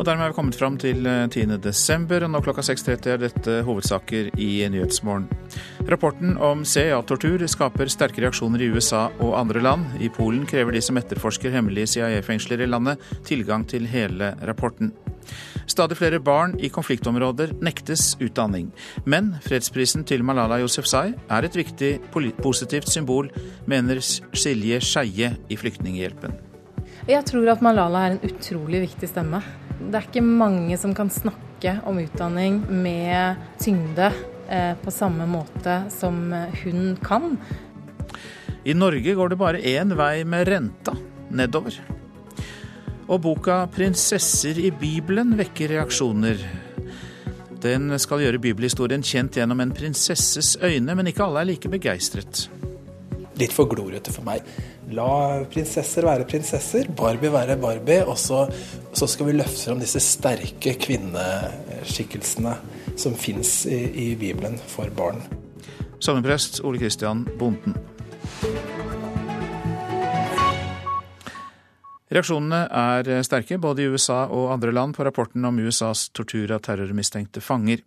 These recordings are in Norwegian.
Og dermed er vi kommet fram til 10. Eh, desember, og nå klokka 6.30 er dette hovedsaker i Nyhetsmorgen. Rapporten om CIA-tortur skaper sterke reaksjoner i USA og andre land. I Polen krever de som etterforsker hemmelige CIA-fengsler i landet, tilgang til hele rapporten. Stadig flere barn i konfliktområder nektes utdanning. Men fredsprisen til Malala Yousefzai er et viktig positivt symbol, mener Silje Skeie i Flyktninghjelpen. Jeg tror at Malala er en utrolig viktig stemme. Det er ikke mange som kan snakke om utdanning med tyngde eh, på samme måte som hun kan. I Norge går det bare én vei med renta nedover. Og boka 'Prinsesser i Bibelen' vekker reaksjoner. Den skal gjøre bibelhistorien kjent gjennom en prinsesses øyne, men ikke alle er like begeistret. Litt for glorete for meg. La prinsesser være prinsesser, Barbie være Barbie. Og så, så skal vi løfte fram disse sterke kvinneskikkelsene som fins i, i, Bibelen for barn. Sogneprest Ole Kristian Bonden. Reaksjonene er sterke både i USA og andre land på rapporten om USAs tortur av terrormistenkte fanger.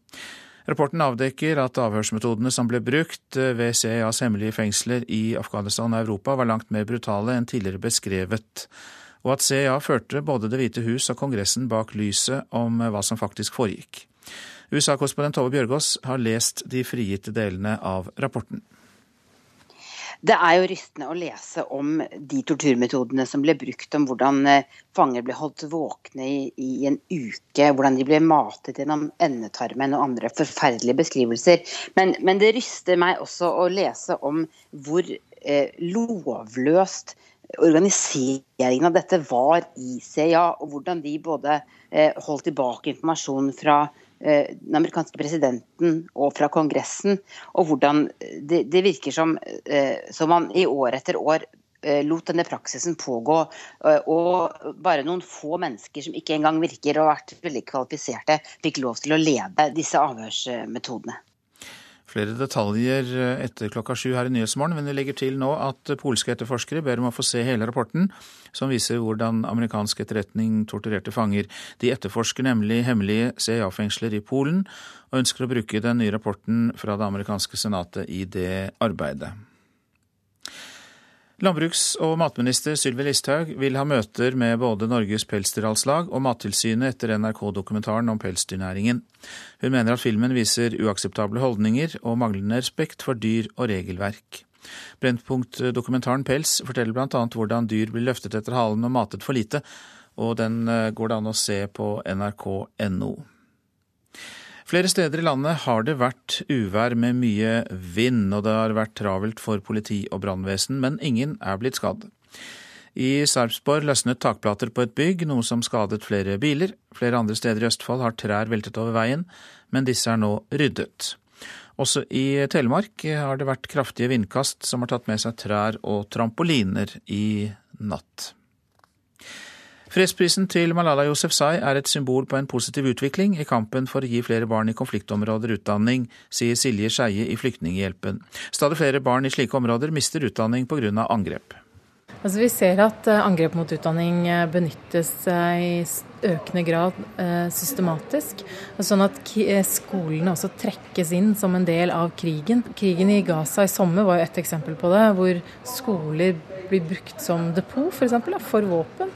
Rapporten avdekker at avhørsmetodene som ble brukt ved CIAs hemmelige fengsler i Afghanistan og Europa, var langt mer brutale enn tidligere beskrevet, og at CIA førte både Det hvite hus og Kongressen bak lyset om hva som faktisk foregikk. USA-korrespondent Tove Bjørgaas har lest de frigitte delene av rapporten. Det er jo rystende å lese om de torturmetodene som ble brukt, om hvordan eh, fanger ble holdt våkne i, i en uke, hvordan de ble matet gjennom endetarmen og andre forferdelige beskrivelser. Men, men det ryster meg også å lese om hvor eh, lovløst organiseringen av dette var i CIA, og hvordan de både eh, holdt tilbake informasjon fra den amerikanske presidenten og fra Kongressen, og hvordan det, det virker som, eh, som man i år etter år eh, lot denne praksisen pågå, og bare noen få mennesker som ikke engang virker å ha vært veldig kvalifiserte, fikk lov til å lede disse avhørsmetodene. Flere detaljer etter klokka sju her i Nyhetsmorgen, men vi legger til nå at polske etterforskere ber om å få se hele rapporten, som viser hvordan amerikansk etterretning torturerte fanger. De etterforsker nemlig hemmelige CIA-fengsler i Polen, og ønsker å bruke den nye rapporten fra det amerikanske senatet i det arbeidet. Landbruks- og matminister Sylvi Listhaug vil ha møter med både Norges Pelsdyralslag og Mattilsynet etter NRK-dokumentaren om pelsdyrnæringen. Hun mener at filmen viser uakseptable holdninger og manglende respekt for dyr og regelverk. Brennpunkt-dokumentaren Pels forteller bl.a. hvordan dyr blir løftet etter halen og matet for lite, og den eh, går det an å se på nrk.no. Flere steder i landet har det vært uvær med mye vind, og det har vært travelt for politi og brannvesen, men ingen er blitt skadd. I Sarpsborg løsnet takplater på et bygg, noe som skadet flere biler. Flere andre steder i Østfold har trær veltet over veien, men disse er nå ryddet. Også i Telemark har det vært kraftige vindkast som har tatt med seg trær og trampoliner i natt. Fredsprisen til Malala Yousefzai er et symbol på en positiv utvikling i kampen for å gi flere barn i konfliktområder utdanning, sier Silje Skeie i Flyktninghjelpen. Stadig flere barn i slike områder mister utdanning pga. angrep. Altså, vi ser at eh, angrep mot utdanning eh, benyttes eh, i økende grad systematisk. Sånn at skolene også trekkes inn som en del av krigen. Krigen i Gaza i sommer var et eksempel på det, hvor skoler blir brukt som depot for, eksempel, for våpen.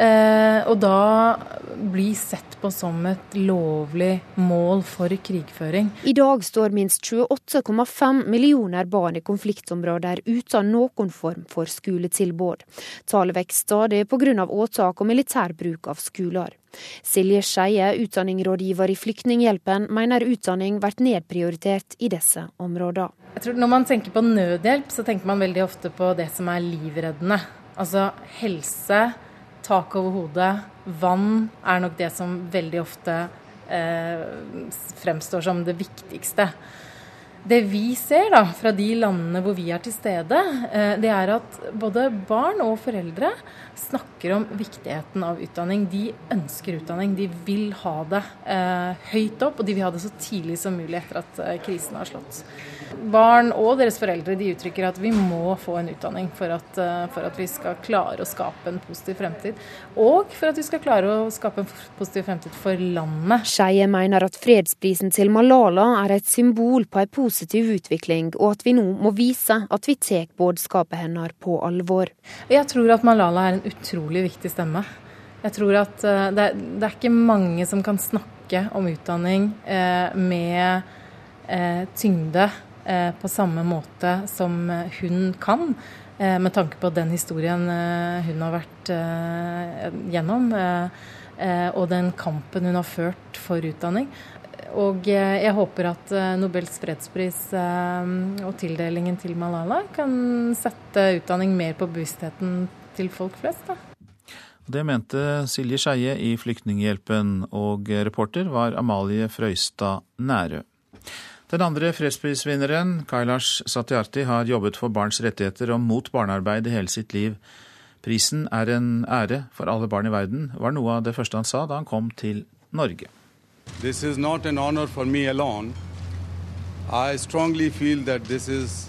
Eh, og da bli sett på som et lovlig mål for krigføring. I dag står minst 28,5 millioner barn i konfliktområder uten noen form for skoletilbud. Tallet vokser stadig pga. åtak og militær bruk av skoler. Silje Skeie, utdanningsrådgiver i Flyktninghjelpen, mener utdanning blir nedprioritert i disse områdene. Jeg tror Når man tenker på nødhjelp, så tenker man veldig ofte på det som er livreddende. Altså helse, tak over hodet, vann er nok det som veldig ofte eh, fremstår som det viktigste. Det vi ser da, fra de landene hvor vi er til stede, eh, det er at både barn og foreldre snakker om viktigheten av utdanning. De ønsker utdanning, de vil ha det eh, høyt opp, og de vil ha det så tidlig som mulig etter at eh, krisen har slått. Barn og deres foreldre de uttrykker at vi må få en utdanning for at, eh, for at vi skal klare å skape en positiv fremtid. Og for at vi skal klare å skape en positiv fremtid for landet. Skeie mener at fredsprisen til Malala er et symbol på en positiv utvikling, og at vi nå må vise at vi tar budskapet hennes på alvor. Jeg tror at Malala er en utrolig viktig stemme. Jeg tror at eh, det er, det er ikke mange som kan snakke om utdanning eh, med eh, tyngde på samme måte som hun kan, eh, med tanke på den historien eh, hun har vært gjennom, og den kampen hun har ført for utdanning. Og jeg håper at Nobels fredspris og tildelingen til Malala kan sette utdanning mer på bevisstheten til folk flest. da. Det mente Silje Skeie i Flyktninghjelpen, og reporter var Amalie Frøystad Nærø. Den andre fredsprisvinneren, Kailash Satyarthi, har jobbet for barns rettigheter og mot barnearbeid i hele sitt liv. Prisen er en ære for alle barn i verden, var noe av det første han sa da han kom til Norge. This is not an honor for me alone. I strongly feel that this is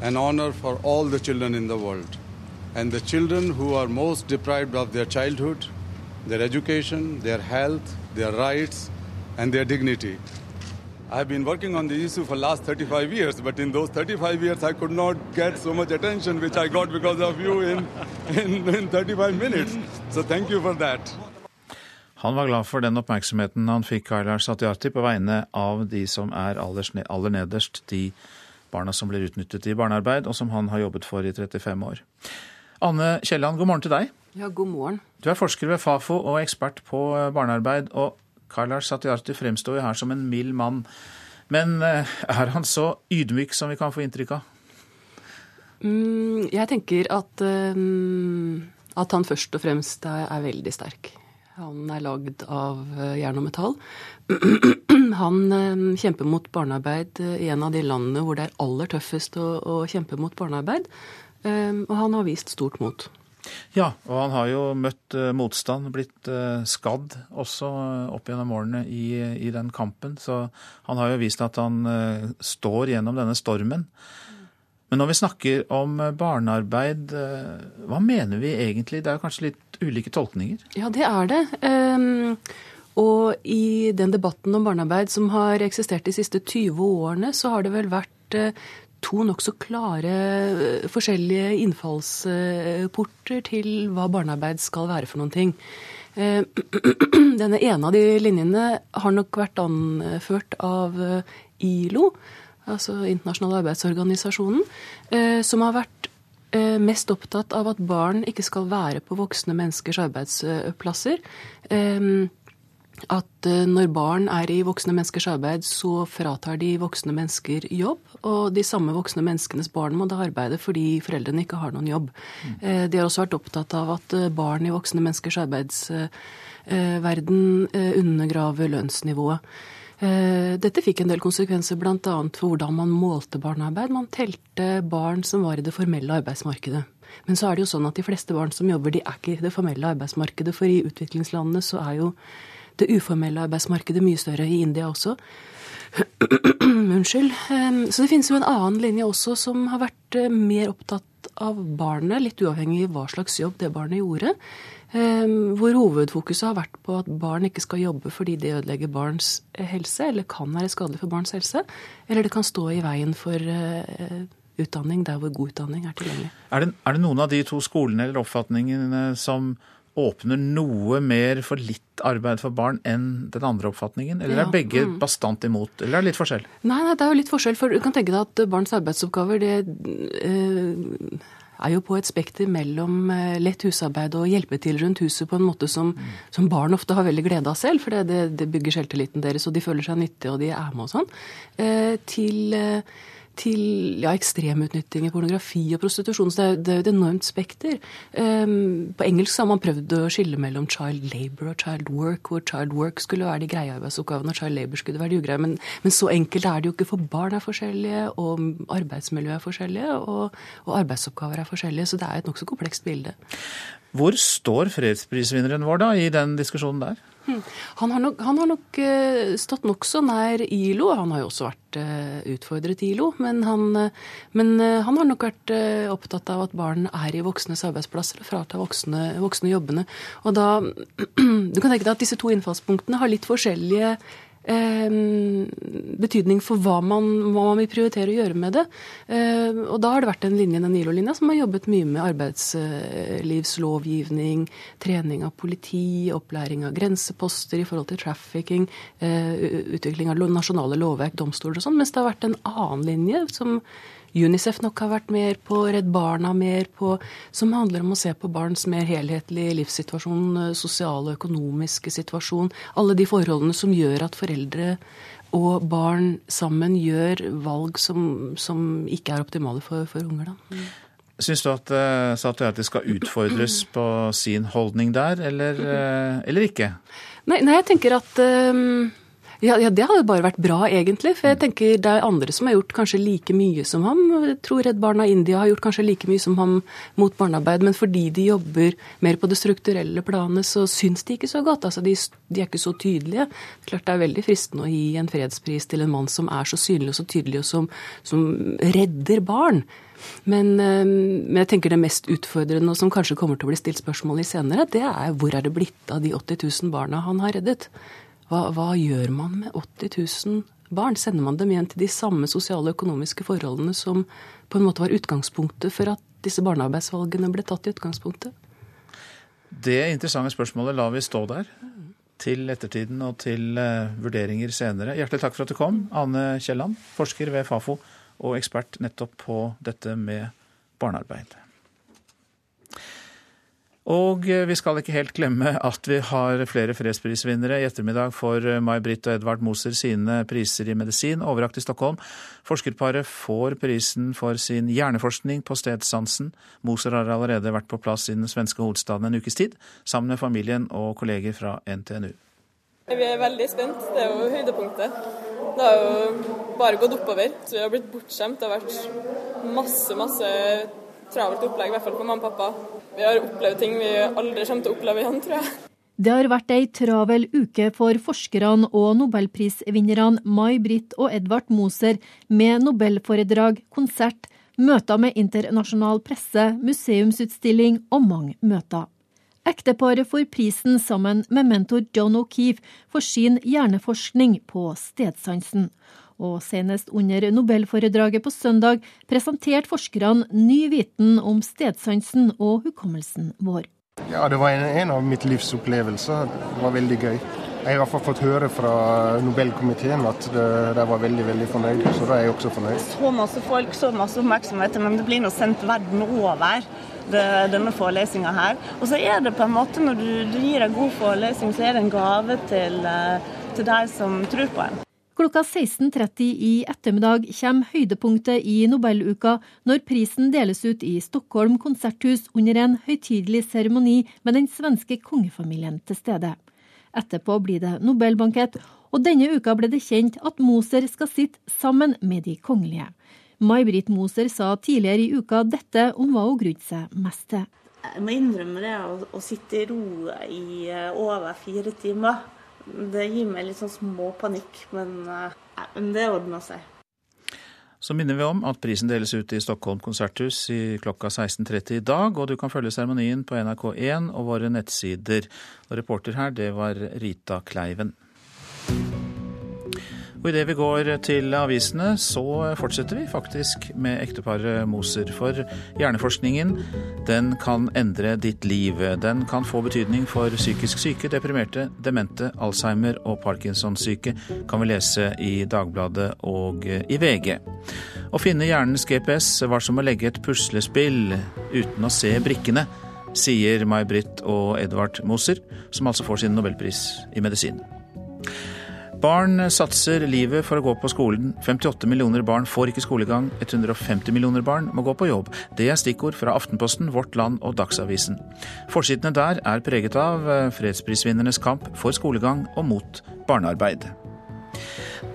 an honor for all the children in the world. And the children who are most deprived of their childhood, their education, their health, their rights, and their dignity. I've been working on the issue for last 35 years, but in those 35 years I could not get so much attention which I got because of you in, in, in 35 minutes. So thank you for that. Han var glad for den oppmerksomheten han fikk Kailar Satyarthi på vegne av de som er aller nederst, de barna som blir utnyttet i barnearbeid, og som han har jobbet for i 35 år. Anne Kielland, god morgen til deg. Ja, god morgen. Du er forsker ved Fafo og ekspert på barnearbeid. og Kailash Satyarthi fremstår jo her som en mild mann. Men eh, er han så ydmyk som vi kan få inntrykk av? Mm, jeg tenker at, um, at, han først og fremst er, er, veldig sterk. Han er lagd av uh, jern og metall. han kjemper mot barnearbeid i en av de landene hvor det er aller tøffest å, å kjempe mot barnearbeid. Og han har vist stort mot. Ja, og han har jo møtt uh, motstand, blitt uh, skadd også uh, opp gjennom årene i, i, den kampen. Så han har jo vist at han står gjennom denne stormen. Men når vi snakker om barnearbeid, hva mener vi egentlig? Det er kanskje litt ulike tolkninger? Ja, det er det. Um, og i den debatten om barnearbeid som har eksistert de siste 20 årene, så har det vel vært to nokså klare eh, forskjellige innfallsporter til hva barnearbeid skal være for noen ting. Eh, denne ene av de linjene har nok vært anført av eh, ILO, altså Internasjonale arbeidsorganisasjonen, som har vært mest opptatt av at barn ikke skal være på voksne menneskers arbeidsplasser at eh, når barn er i voksne menneskers arbeid, så fratar de voksne mennesker jobb. Og de samme voksne menneskenes barn må da arbeide fordi foreldrene ikke har noen jobb. Mm. De har også vært opptatt av at eh, barn i voksne menneskers arbeidsverden undergraver lønnsnivået. Dette fikk en del konsekvenser bl.a. for hvordan man målte barnearbeid. Man telte barn som var i det formelle arbeidsmarkedet. Men så er det jo sånn at de fleste barn som jobber, de er ikke i det formelle arbeidsmarkedet. For i utviklingslandene så er jo det uformelle arbeidsmarkedet mye større i India også. Unnskyld. Så det finnes jo en annen linje også som har vært eh, mer opptatt av barnet, litt uavhengig av hva slags jobb det barnet gjorde. Hvor hovedfokuset har vært på at barn ikke skal jobbe fordi det ødelegger barns helse, eller kan være skadelig for barns helse. Eller det kan stå i veien for eh, utdanning der hvor god utdanning er tilgjengelig. Er det, er det noen av de to skolene eller oppfatningene som åpner noe mer for litt arbeid for barn enn den andre oppfatningen? Eller er begge mm. bastant imot, eller er det litt forskjell? Nei, nei, det er jo litt forskjell. For du kan tenke deg at barns arbeidsoppgaver det eh, er jo på et spekter mellom eh, lett husarbeid og hjelpe til rundt huset på en måte som, mm. som barn ofte har veldig glede av selv, for det, det, bygger selvtilliten deres, og de føler seg nyttige, og de er med og sånn, eh, til, eh, til ja, ekstremutnytting i pornografi og prostitusjon. Så det er, det er et enormt spekter. Um, på engelsk har man prøvd å skille mellom child labor og child work, hvor child work skulle være de greie arbeidsoppgavene, og child labor skulle være de ugreie. Men, men, så enkelt er det jo ikke, for barn er forskjellige, og arbeidsmiljø er forskjellige, og, og arbeidsoppgaver er forskjellige. Så det er et nokså komplekst bilde. Hvor står fredsprisvinneren vår da i den diskusjonen der? Hmm. Han har nok, han har nok uh, stått nokså nær ILO. Han har jo også vært uh, utfordret ILO. Men, han, uh, men han har nok vært opptatt av at barn er i voksnes arbeidsplasser og fratar voksne, voksne jobbene. Og da, Du kan tenke deg at disse to innfallspunktene har litt forskjellige Eh, betydning for hva man, hva man, vil prioritere å gjøre med det. Eh, og da har det vært en linje, den NILO-linja, som har jobbet mye med arbeidslivslovgivning, trening av politi, opplæring av grenseposter i forhold til trafficking, eh, utvikling av nasjonale lovverk, domstoler og sånn, mens det har vært en annen linje som Unicef nok har vært mer på, Redd Barna mer på, som handler om å se på barns mer helhetlige livssituasjon, eh, sosiale og økonomiske situasjon. Alle de forholdene som gjør at foreldre og barn sammen gjør valg som, som ikke er optimale for, for unger. Da. Mm. Syns du at uh, Satiati skal utfordres på sin holdning der, eller, uh, eller ikke? Nei, nei, jeg tenker at uh, ja, ja, det hadde bare vært bra, egentlig. For jeg tenker det er andre som har gjort kanskje like mye som ham. Jeg tror Redd Barna India har gjort kanskje like mye som ham mot barnearbeid. Men fordi de jobber mer på det strukturelle planet, så syns de ikke så godt. Altså, de, de er ikke så tydelige. Klart det er veldig fristende å gi en fredspris til en mann som er så synlig og så tydelig, og som, som redder barn. Men, eh, men, jeg tenker det mest utfordrende, og som kanskje kommer til å bli stilt spørsmål i senere, det er hvor er det blitt av de 80 000 barna han har reddet? Hva, hva, gjør man med 80 000 barn? Sender man dem igjen til de samme sosiale og økonomiske forholdene som på en måte var utgangspunktet for at disse barnearbeidsvalgene ble tatt i utgangspunktet? Det interessante spørsmålet lar vi stå der. Til ettertiden og til uh, vurderinger senere. Hjertelig takk for at du kom, Ane Kielland, forsker ved Fafo og ekspert nettopp på dette med barnearbeid. Og eh, vi skal ikke helt glemme at vi har flere fredsprisvinnere. I ettermiddag får eh, May-Britt og Edvard Moser sine priser i medisin overrakt i Stockholm. Forskerparet får prisen for sin hjerneforskning på stedsansen. Moser har allerede vært på plass i den svenske hovedstaden en ukes tid, sammen med familien og kolleger fra NTNU. Vi er veldig spent. Det er jo høydepunktet. Det har jo bare gått oppover. Så vi har blitt bortskjemt. Det har vært masse, masse travelt opplegg, i hvert fall for mamma og pappa. Vi har opplevd ting vi aldri kommer til å oppleve igjen, tror jeg. Det har vært ei travel uke for forskerne og nobelprisvinnerne May-Britt og Edvard Moser med nobelforedrag, konsert, møter med internasjonal presse, museumsutstilling og mange møter. Ekteparet får prisen sammen med mentor John O'Keefe for sin hjerneforskning på stedsansen. Og senest under nobelforedraget på søndag presenterte forskerne ny viten om stedsansen og hukommelsen vår. Ja, Det var en, en av mitt livs opplevelser. Det var veldig gøy. Jeg har i hvert fall fått høre fra Nobelkomiteen at de var veldig veldig fornøyd, så da er jeg også fornøyd. Så masse folk, så masse oppmerksomhet, men det blir nå sendt verden over, det, denne forelesinga her. Og så er det på en måte, når du, du gir en god forelesning, så er det en gave til, eh, til deg som tror på en. Klokka 16.30 i ettermiddag kommer høydepunktet i Nobeluka når prisen deles ut i Stockholm konserthus under en høytidelig seremoni med den svenske kongefamilien til stede. Etterpå blir det Nobelbankett, og denne uka ble det kjent at Moser skal sitte sammen med de kongelige. May-Britt Moser sa tidligere i uka dette om hva hun grudde seg mest til. Jeg må innrømme det å, å sitte i ro i eh, over fire timer. Det gir meg litt sånn småpanikk, men, uh, men det ordner seg. Så minner vi om at prisen deles ut i Stockholm konserthus i klokka 16.30 i dag, og du kan følge seremonien på NRK1 og våre nettsider. Og reporter her, det var Rita Kleiven. Og idet vi går til avisene, så fortsetter vi faktisk med ekteparet Moser. For hjerneforskningen, den kan endre ditt liv. Den kan få betydning for psykisk syke, deprimerte, demente, Alzheimer og Parkinsons-syke, kan vi lese i Dagbladet og i VG. Å finne hjernens GPS var som å legge et puslespill uten å se brikkene, sier May-Britt og Edvard Moser, som altså får sin nobelpris i medisin. Barn satser livet for å gå på skolen. 58 millioner barn får ikke skolegang. 150 millioner barn må gå på jobb. Det er stikkord fra Aftenposten, Vårt Land og Dagsavisen. Forsidene der er preget av eh, fredsprisvinnernes kamp for skolegang og mot barnearbeid.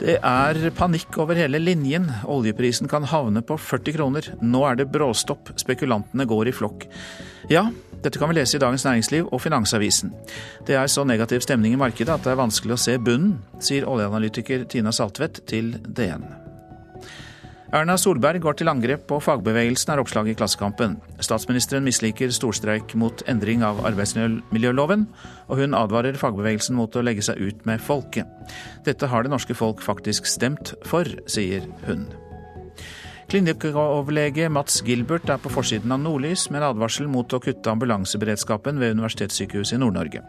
Det er panikk over hele linjen. Oljeprisen kan havne på 40 kroner. Nå er det bråstopp. Spekulantene går i flokk. Ja, dette kan vi lese i Dagens Næringsliv og Finansavisen. Det er så negativ stemning i markedet at det er vanskelig å se bunnen, sier oljeanalytiker Tina Saltvedt til DN. Erna Solberg går til angrep på fagbevegelsen, er oppslaget i Klassekampen. Statsministeren misliker storstreik mot endring av arbeidsmiljøloven, og hun advarer fagbevegelsen mot å legge seg ut med folket. Dette har det norske folk faktisk stemt for, sier hun. Klinikkoverlege Mats Gilbert er på forsiden av Nordlys med en advarsel mot å kutte ambulanseberedskapen ved Universitetssykehuset i Nord-Norge.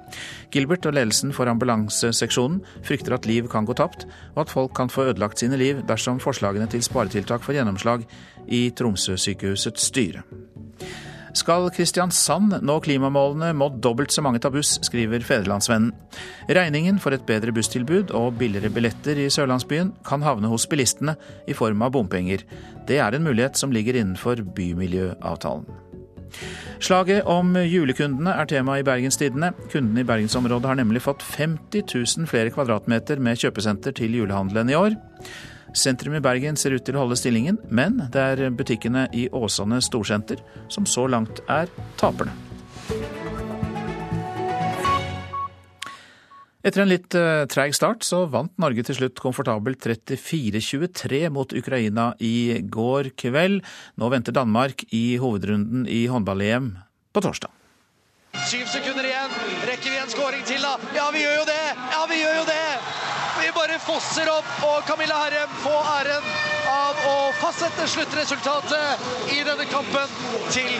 Gilbert og ledelsen for ambulanseseksjonen frykter at liv kan gå tapt, og at folk kan få ødelagt sine liv dersom forslagene til sparetiltak får gjennomslag i Tromsø-sykehusets styre. Skal Kristiansand nå klimamålene, må dobbelt så mange ta buss, skriver Federlandsvennen. Regningen for et bedre busstilbud og billigere billetter i sørlandsbyen kan havne hos bilistene i form av bompenger. Det er en mulighet som ligger innenfor bymiljøavtalen. Slaget om julekundene er tema i Bergens Tidende. Kundene i bergensområdet har nemlig fått 50 000 flere kvadratmeter med kjøpesenter til julehandelen i år. Sentrum i Bergen ser ut til å holde stillingen, men det er butikkene i Åsane storsenter som så langt er taperne. Etter en litt uh, treig start så vant Norge til slutt komfortabelt 34-23 mot Ukraina i går kveld. Nå venter Danmark i hovedrunden i håndball-EM på torsdag. Syv sekunder igjen. Rekker vi en skåring til, da? Ja, vi gjør jo det! Ja, vi gjør jo det! Bare fosser opp, og Camilla Herrem får æren av å fastsette sluttresultatet i denne kampen til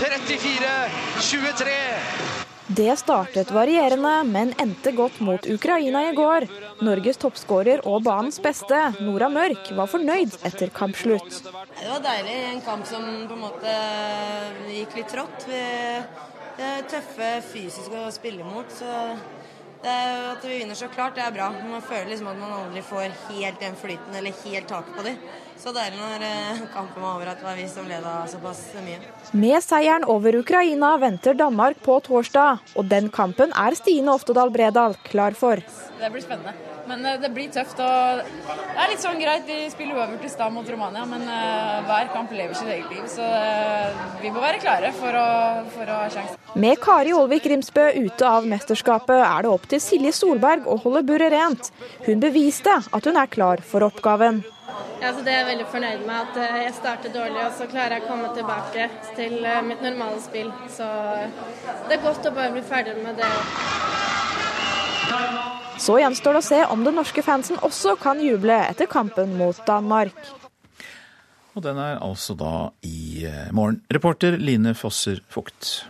34-23. Det startet varierende, men endte godt mot Ukraina i går. Norges toppskårer og banens beste, Nora Mørk, var fornøyd etter kampslutt. Det var deilig. En kamp som på en måte gikk litt trått. Vi er tøffe fysisk å spille mot. så at vi vinner så klart, det er bra. Man føler liksom at man aldri får helt den flyten eller helt taket på dem. Så deilig når eh, kampen var over at det var vi som leda såpass mye. Med seieren over Ukraina venter Danmark på torsdag, og den kampen er Stine Oftedal Bredal klar for. Det blir spennende. Men eh, det blir tøft. og Det er litt sånn greit, vi spiller uavgjort i stad mot Romania, men uh, hver kamp lever sitt eget liv. Så vi må være klare for å, for å ha sjansen. Med Kari Olvik Rimsbø ute av mesterskapet er det opp til Silje Solberg å holde buret rent. Hun beviste at hun er klar for oppgaven. Ja, så det er jeg veldig fornøyd med. At jeg starter dårlig, og så klarer jeg å komme tilbake til mitt normale spill. Så det er godt å bare bli ferdig med det. Så gjenstår det å se om den norske fansen også kan juble etter kampen mot Danmark. Og den er altså da i eh, morgen. Reporter Line Fosser Fugt.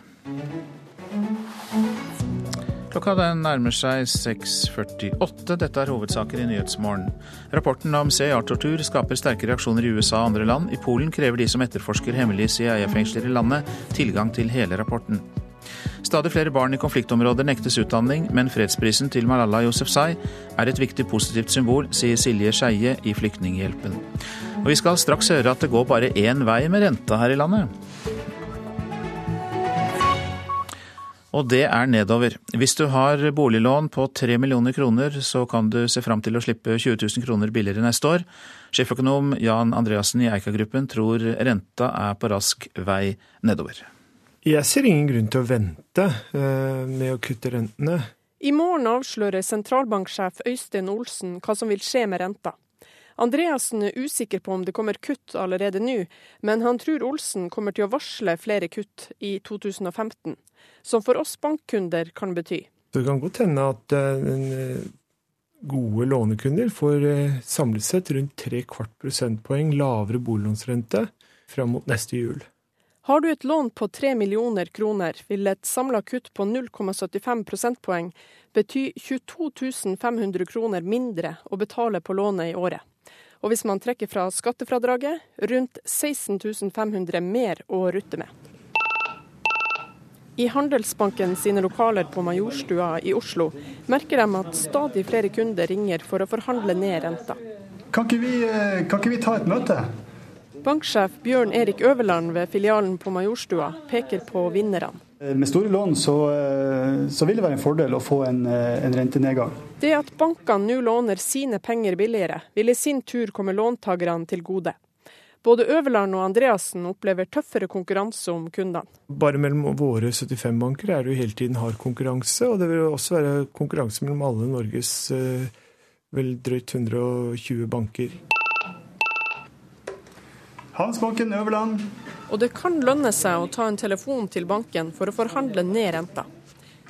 Klokka den nærmer seg 6.48. Dette er hovedsaker i Nyhetsmorgen. Rapporten om CIA-tortur skaper sterke reaksjoner i USA og andre land. I Polen krever de som etterforsker hemmelige CIA-fengsler i landet, tilgang til hele rapporten. Stadig flere barn i konfliktområder nektes utdanning, men fredsprisen til Malala Yousefzai er et viktig positivt symbol, sier Silje Skeie i Flyktninghjelpen. Og vi skal straks høre at det går bare én vei med renta her i landet. Og det er nedover. Hvis du har boliglån på 3 millioner kroner, så kan du se fram til å slippe 20 000 kroner billigere neste år. Sjeføkonom Jan Andreassen i Eika-gruppen tror renta er på rask vei nedover. Jeg ser ingen grunn til å vente eh, med å kutte rentene. I morgen avslører sentralbanksjef Øystein Olsen hva som vil skje med renta. Andreassen er usikker på om det kommer kutt allerede nå, men han tror Olsen kommer til å varsle flere kutt i 2015, som for oss bankkunder kan bety. Det kan godt hende at eh, gode lånekunder får eh, samlet sett rundt tre kvart prosentpoeng lavere boliglånsrente fram mot neste jul. Har du et lån på 3 millioner kroner, vil et samla kutt på 0,75 prosentpoeng bety 22 500 kroner mindre å betale på lånet i året. Og hvis man trekker fra skattefradraget, rundt 16 500 mer å rutte med. I Handelsbanken sine lokaler på Majorstua i Oslo merker de at stadig flere kunder ringer for å forhandle ned renta. Kan ikke vi, eh, kan ikke vi ta et møte? Banksjef Bjørn Erik Øverland ved filialen på Majorstua peker på vinnerne. Eh, med store lån så, eh, så, vil det være en fordel å få en, en rentenedgang. Det at bankene nå låner sine penger billigere, vil i sin tur komme låntakerne til gode. Både Øverland og Andreassen opplever tøffere konkurranse om kundene. Bare mellom våre 75 banker er det jo hele tiden hard konkurranse, og det vil også være konkurranse mellom alle Norges vel drøyt 120 banker. Handelsbanken Øverland. Og det kan lønne seg å ta en telefon til banken for å forhandle ned renta.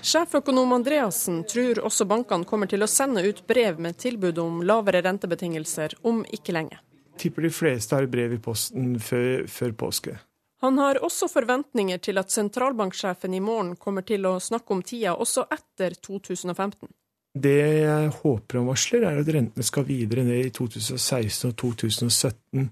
Sjeføkonom Andreassen tror også bankene kommer til å sende ut brev med tilbud om lavere rentebetingelser om ikke lenge. Tipper de fleste har brev i posten før, før påske. Han har også forventninger til at sentralbanksjefen i morgen kommer til å snakke om tida også etter 2015. Det jeg håper han varsler, er at rentene skal videre ned i 2016 og 2017.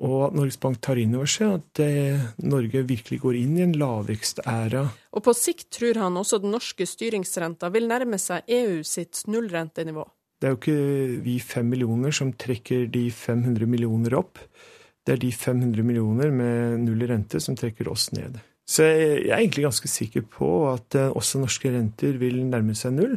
Og at Norges Bank tar inn over seg at eh, Norge virkelig går inn i en lavvekstæra. Og på sikt tror han også den norske styringsrenta vil nærme seg EU sitt nullrentenivå. Det er jo ikke vi fem millioner som trekker de 500 millioner opp. Det er de 500 millioner med null rente som trekker oss ned. Så jeg er egentlig ganske sikker på at eh, også norske renter vil nærme seg null.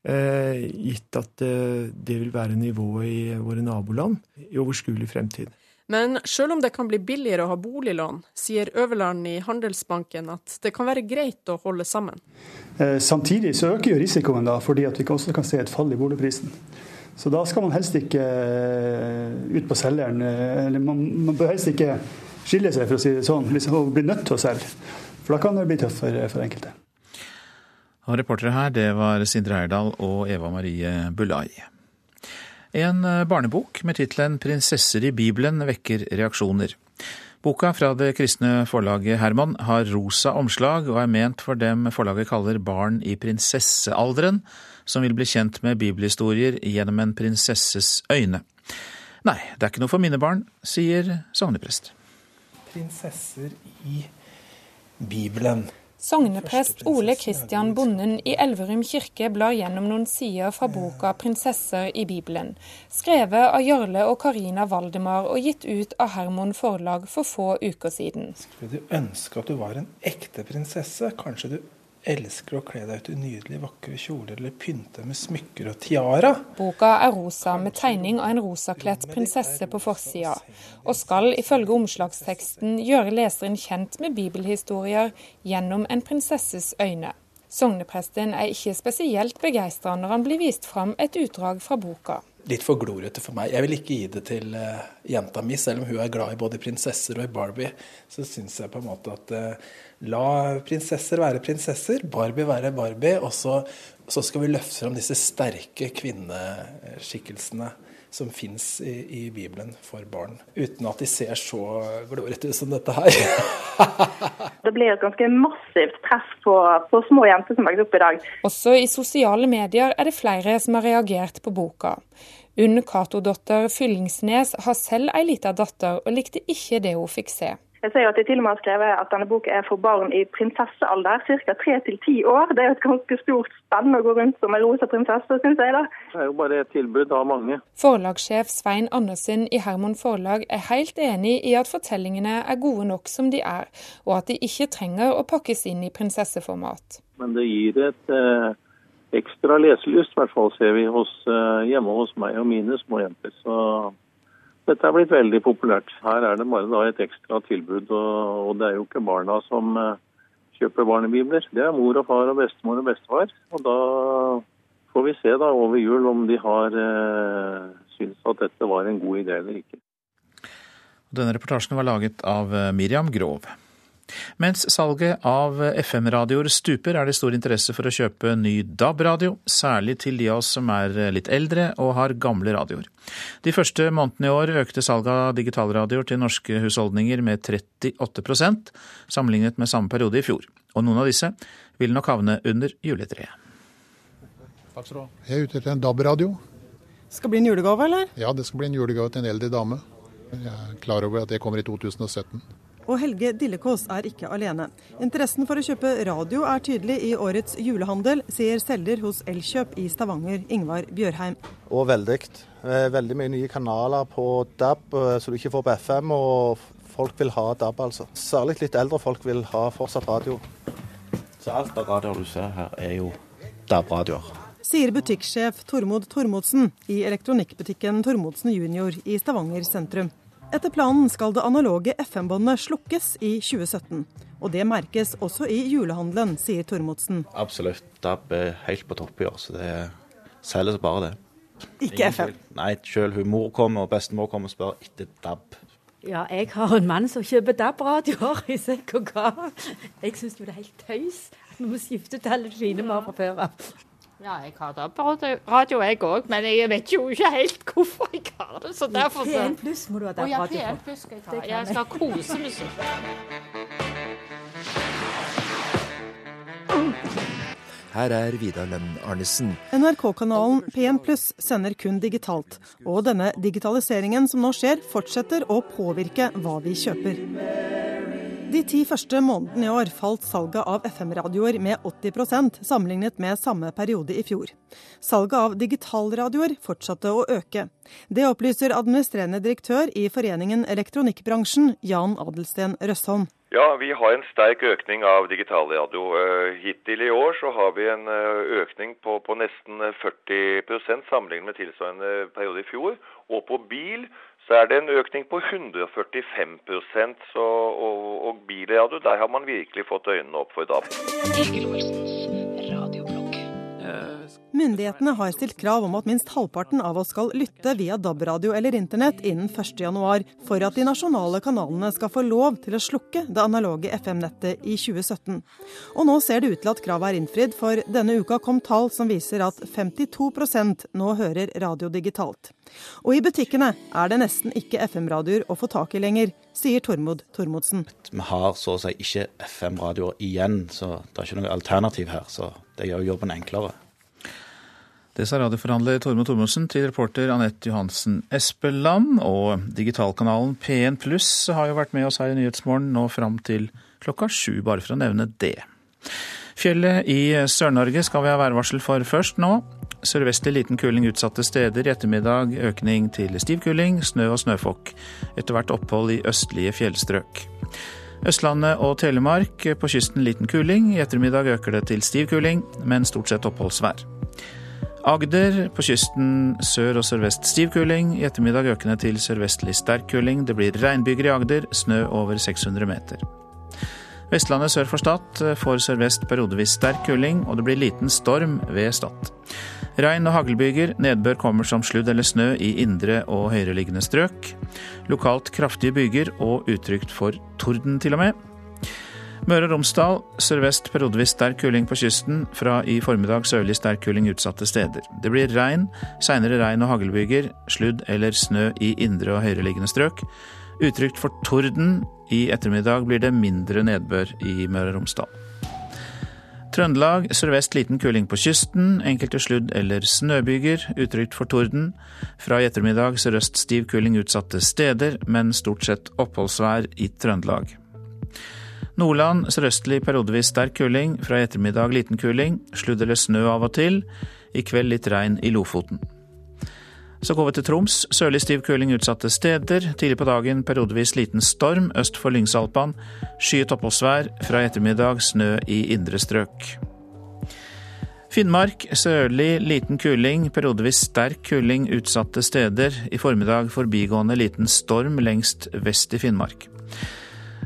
Eh, gitt at eh, det vil være nivået i våre naboland i overskuelig fremtid. Men selv om det kan bli billigere å ha boliglån, sier Øverland i Handelsbanken at det kan være greit å holde sammen. Eh, samtidig så øker jo risikoen da, fordi at vi også kan se et fall i boligprisen. Så da skal man helst ikke eh, ut på selgeren, eh, eller man, man, bør helst ikke skille seg, for å si det sånn, hvis man blir nødt til å selge. For da kan det bli tøft for, for enkelte. Og reportere her, det var Sindre Eirdal og Eva Marie Bulai. En eh, barnebok med tittelen 'Prinsesser i Bibelen' vekker reaksjoner. Boka fra det kristne forlaget Herman har rosa omslag og er ment for dem forlaget kaller barn i prinsessealderen, som vil bli kjent med bibelhistorier gjennom en prinsesses øyne. Nei, det er ikke noe for mine barn, sier sogneprest. Prinsesser i Bibelen. Sogneprest Ole Kristian Bonden i Elverum kirke blar gjennom noen sider fra boka 'Prinsesser i Bibelen', skrevet av Jarle og Karina Valdemar og gitt ut av Hermon forlag for få uker siden. Skulle du ønske at du var en ekte prinsesse? Kanskje du elsker å kle deg ut i nydelige, vakre kjoler eller pynte med smykker og tiara. Boka er rosa, med tegning av en rosakledt prinsesse på forsida, og skal ifølge omslagsteksten gjøre leseren kjent med bibelhistorier gjennom en prinsesses øyne. Sognepresten er ikke spesielt begeistra når han blir vist fram et utdrag fra boka litt for glorete for meg. Jeg vil ikke gi det til uh, jenta mi, selv om hun er glad i både prinsesser og i Barbie. Så syns jeg på en måte at uh, La prinsesser være prinsesser, Barbie være Barbie. Og så, så skal vi løfte fram disse sterke kvinneskikkelsene som fins i, i, Bibelen for barn. Uten at de ser så glorete ut som dette her. det blir et ganske massivt press på, på små jenter som vokser opp i dag. Også i sosiale medier er det flere som har reagert på boka. Unn Cato-dotter Fyllingsnes har selv ei lita datter, og likte ikke det hun fikk se. Jeg ser jo at de til og med har skrevet at denne boka er for barn i prinsessealder, ca. tre til ti år. Det er jo et ganske stort spenn å gå rundt som en rosa prinsesse, syns jeg. da. Det er jo bare et tilbud av mange. Forlagssjef Svein Andersen i Hermon Forlag er helt enig i at fortellingene er gode nok som de er, og at de ikke trenger å pakkes inn i prinsesseformat. Men det gir et eh, ekstra leselyst, i hvert fall ser vi hos, eh, hjemme hos meg og mine små jenter. Så dette er blitt veldig populært. Her er det bare et ekstra tilbud, og, det er jo ikke barna som eh, kjøper barnebibler. Det er mor og far og bestemor og bestefar. Og da får vi se da over jul om de har eh, syntes at dette var en god idé eller ikke. Denne reportasjen var laget av eh, Miriam Grov. Mens salget av FM-radioer stuper, er det stor interesse for å kjøpe ny DAB-radio, særlig til de av oss som er litt eldre og har gamle radioer. De første månedene i år økte salget av digitalradioer til norske husholdninger med 38% sammenlignet med samme periode i fjor. Og noen av disse vil nok havne under juletreet. Takk skal du ha. Jeg er ute etter en DAB-radio. Skal bli en julegave, eller? Ja, det skal bli en julegave til en eldre dame. Jeg er klar over at det kommer i 2017. Og Helge Dillekås er ikke alene. Interessen for å kjøpe radio er tydelig i årets julehandel, sier selger hos Elkjøp i Stavanger, Ingvar Bjørheim. Og veldig. Eh, veldig mye nye kanaler på DAB eh, så du ikke får på FM, og folk vil ha DAB, altså. Særlig litt eldre folk vil ha fortsatt radio. Så alt av radioer du ser her, er jo DAB-radioer. Sier butikksjef Tormod Tormodsen i elektronikkbutikken Tormodsen Junior i Stavanger sentrum. Etter planen skal det analoge FM-båndet slukkes i 2017. Og det merkes også i julehandelen, sier Tormodsen. Absolutt. DAB er helt på topp i år, så det selges bare det. Ikke FM? Nei, selv hun mor kommer og bestemor kommer og spør etter DAB. Ja, jeg har en mann som kjøper DAB-radioer i sekk og gav. Jeg syns det er helt tøys at vi må skifte til alle fine vi har fra før av. Ja, jeg har DAB-radio jeg òg, men jeg vet jo ikke helt hvorfor jeg har det. Så derfor så P1 pluss må du ha DAB-radio på. Ja, P1 pluss skal jeg ta. Jeg skal ha kosemusikk. Her er Vidar Lønn Arnesen. NRK-kanalen P1 Pluss sender kun digitalt. Og denne digitaliseringen som nå skjer, fortsetter å påvirke hva vi kjøper. De ti første månedene i år falt salget av FM-radioer med 80% sammenlignet med samme periode i fjor. Salget av digitalradioer fortsatte å øke. Det opplyser administrerende direktør i Foreningen Elektronikkbransjen, Jan Adelsten Røsholm. Ja, vi har en sterk økning av digitalradio. Eh, hittil i år så har vi en eh, økning på, på nesten 40% sammenlignet med tilsvarende periode i fjor. Og på bil så er det en økning på 145% så, og, og bilradio, der har man virkelig fått øynene opp for DAB. Myndighetene har stilt krav om at minst halvparten av oss skal lytte via DAB-radio eller internett innen 1.1, for at de nasjonale kanalene skal få lov til å slukke det analoge FM-nettet i 2017. Og nå ser det ut til at kravet er innfridd, for denne uka kom tall som viser at 52% nå hører radio digitalt. Og i butikkene er det nesten ikke FM-radioer å få tak i lenger, sier Tormod Tormodsen. Vi har så å si ikke FM-radioer igjen, så det er ikke noe alternativ her. Så det gjør jobben enklere. Det sa radioforhandler Tormod Tormodsen til reporter Anette Johansen Espeland. Og digitalkanalen P1 Pluss har jo vært med oss her i Nyhetsmorgen nå fram til klokka sju, bare for å nevne det. Fjellet i Sør-Norge skal vi ha værvarsel for først nå. Sørvestlig liten kuling utsatte steder. I ettermiddag økning til stiv kuling, snø og snøfokk. Etter hvert opphold i østlige fjellstrøk. Østlandet og Telemark på kysten liten kuling. I ettermiddag øker det til stiv kuling, men stort sett oppholdsvær. Agder på kysten sør og sørvest stiv kuling. I ettermiddag økende til sørvestlig sterk kuling. Det blir regnbyger i Agder, snø over 600 meter. Vestlandet sør for Stad får sørvest periodevis sterk kuling, og det blir liten storm ved Stad. Regn og haglbyger, nedbør kommer som sludd eller snø i indre og høyereliggende strøk. Lokalt kraftige byger og utrygt for torden til og med. Møre og Romsdal sørvest periodevis sterk kuling på kysten. Fra i formiddag sørlig sterk kuling utsatte steder. Det blir regn, seinere regn og haglbyger, sludd eller snø i indre og høyereliggende strøk. Utrygt for torden. I ettermiddag blir det mindre nedbør i Møre og Romsdal. Trøndelag sørvest liten kuling på kysten. Enkelte sludd- eller snøbyger. Utrygt for torden. Fra i ettermiddag sørøst stiv kuling utsatte steder, men stort sett oppholdsvær i Trøndelag. Nordland sørøstlig periodevis sterk kuling. Fra i ettermiddag liten kuling. Sludd eller snø av og til. I kveld litt regn i Lofoten. Så går vi til Troms. Sørlig stiv kuling utsatte steder. Tidlig på dagen periodevis liten storm øst for Lyngsalpan. Skyet oppholdsvær. Fra i ettermiddag snø i indre strøk. Finnmark sørlig liten kuling, periodevis sterk kuling utsatte steder. I formiddag forbigående liten storm lengst vest i Finnmark.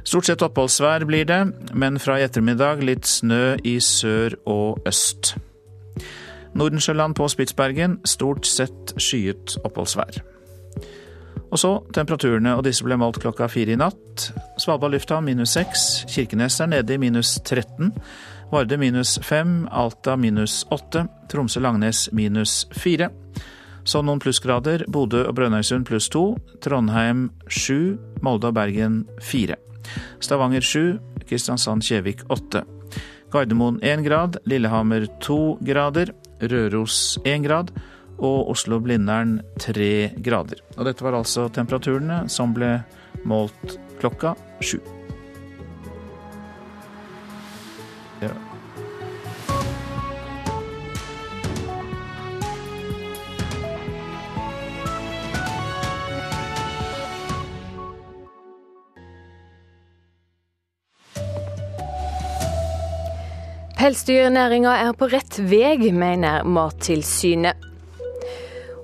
Stort sett oppholdsvær blir det, men fra i ettermiddag litt snø i sør og øst. Nordensjøland på Spitsbergen stort sett skyet oppholdsvær. Og så temperaturene, og disse ble målt klokka fire i natt. Svalbard lufthavn minus seks, Kirkenes er nede i minus 13. Vardø minus fem, Alta minus åtte, Tromsø-Langnes minus fire. Så noen plussgrader, Bodø og Brønnøysund pluss to, Trondheim sju, Molde og Bergen fire. Stavanger 7, Kristiansand-Kjevik 8. Gardermoen 1 grad, Lillehammer 2 grader, Røros 1 grad og Oslo-Blindern 3 grader. Og dette var altså temperaturene som ble målt klokka sju. Pelsdyrnæringa er på rett vei, mener Mattilsynet.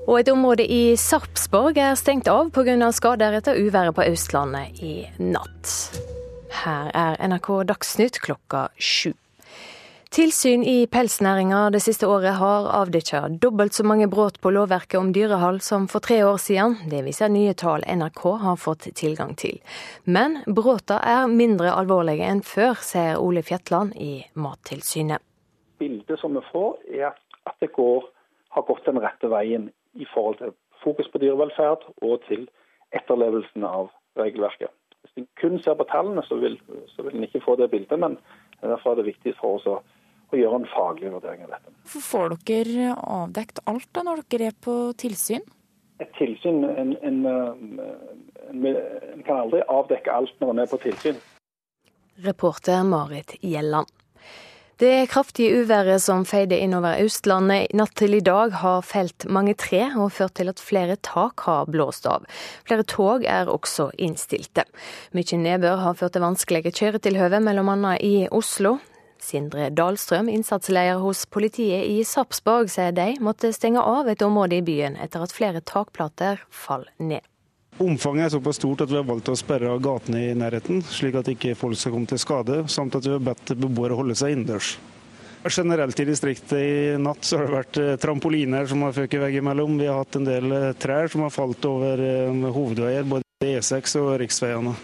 Og et område i Sarpsborg er stengt av pga. skader etter uværet på Østlandet i natt. Her er NRK Dagsnytt klokka sju. Tilsyn i pelsnæringa det siste året har avdekket dobbelt så mange brudd på lovverket om dyrehold som for tre år siden. Det viser nye tall NRK har fått tilgang til. Men bruddene er mindre alvorlige enn før, sier Ole Fjetland i Mattilsynet. Bildet som vi får, er at det går, har gått den rette veien i forhold til fokus på dyrevelferd og til etterlevelsen av regelverket. Hvis en kun ser på tallene, så vil, så vil en ikke få det bildet. Men derfor er det viktig for oss å og gjøre en faglig vurdering av dette. Hvorfor får dere avdekt alt da når dere er på tilsyn? Et tilsyn, en, en, en, en kan aldri avdekke alt når en er på tilsyn. Reporter Marit Gjelland. Det kraftige uværet som feide innover Østlandet natt til i dag, har felt mange tre og ført til at flere tak har blåst av. Flere tog er også innstilte. Mye nedbør har ført til vanskelige kjøretilhøve, bl.a. i Oslo. Sindre Dahlstrøm, innsatsleder hos politiet i Sarpsborg, sier de måtte stenge av et område i byen etter at flere takplater falt ned. Omfanget er såpass stort at vi har valgt å sperre av gatene i nærheten, slik at ikke folk skal komme til skade, samt at vi har bedt beboere holde seg innendørs. Generelt i distriktet i natt så har det vært eh, trampoliner som har føket veggimellom. Vi har hatt en del eh, trær som har falt over eh, hovedveier, både E6 og riksveiene.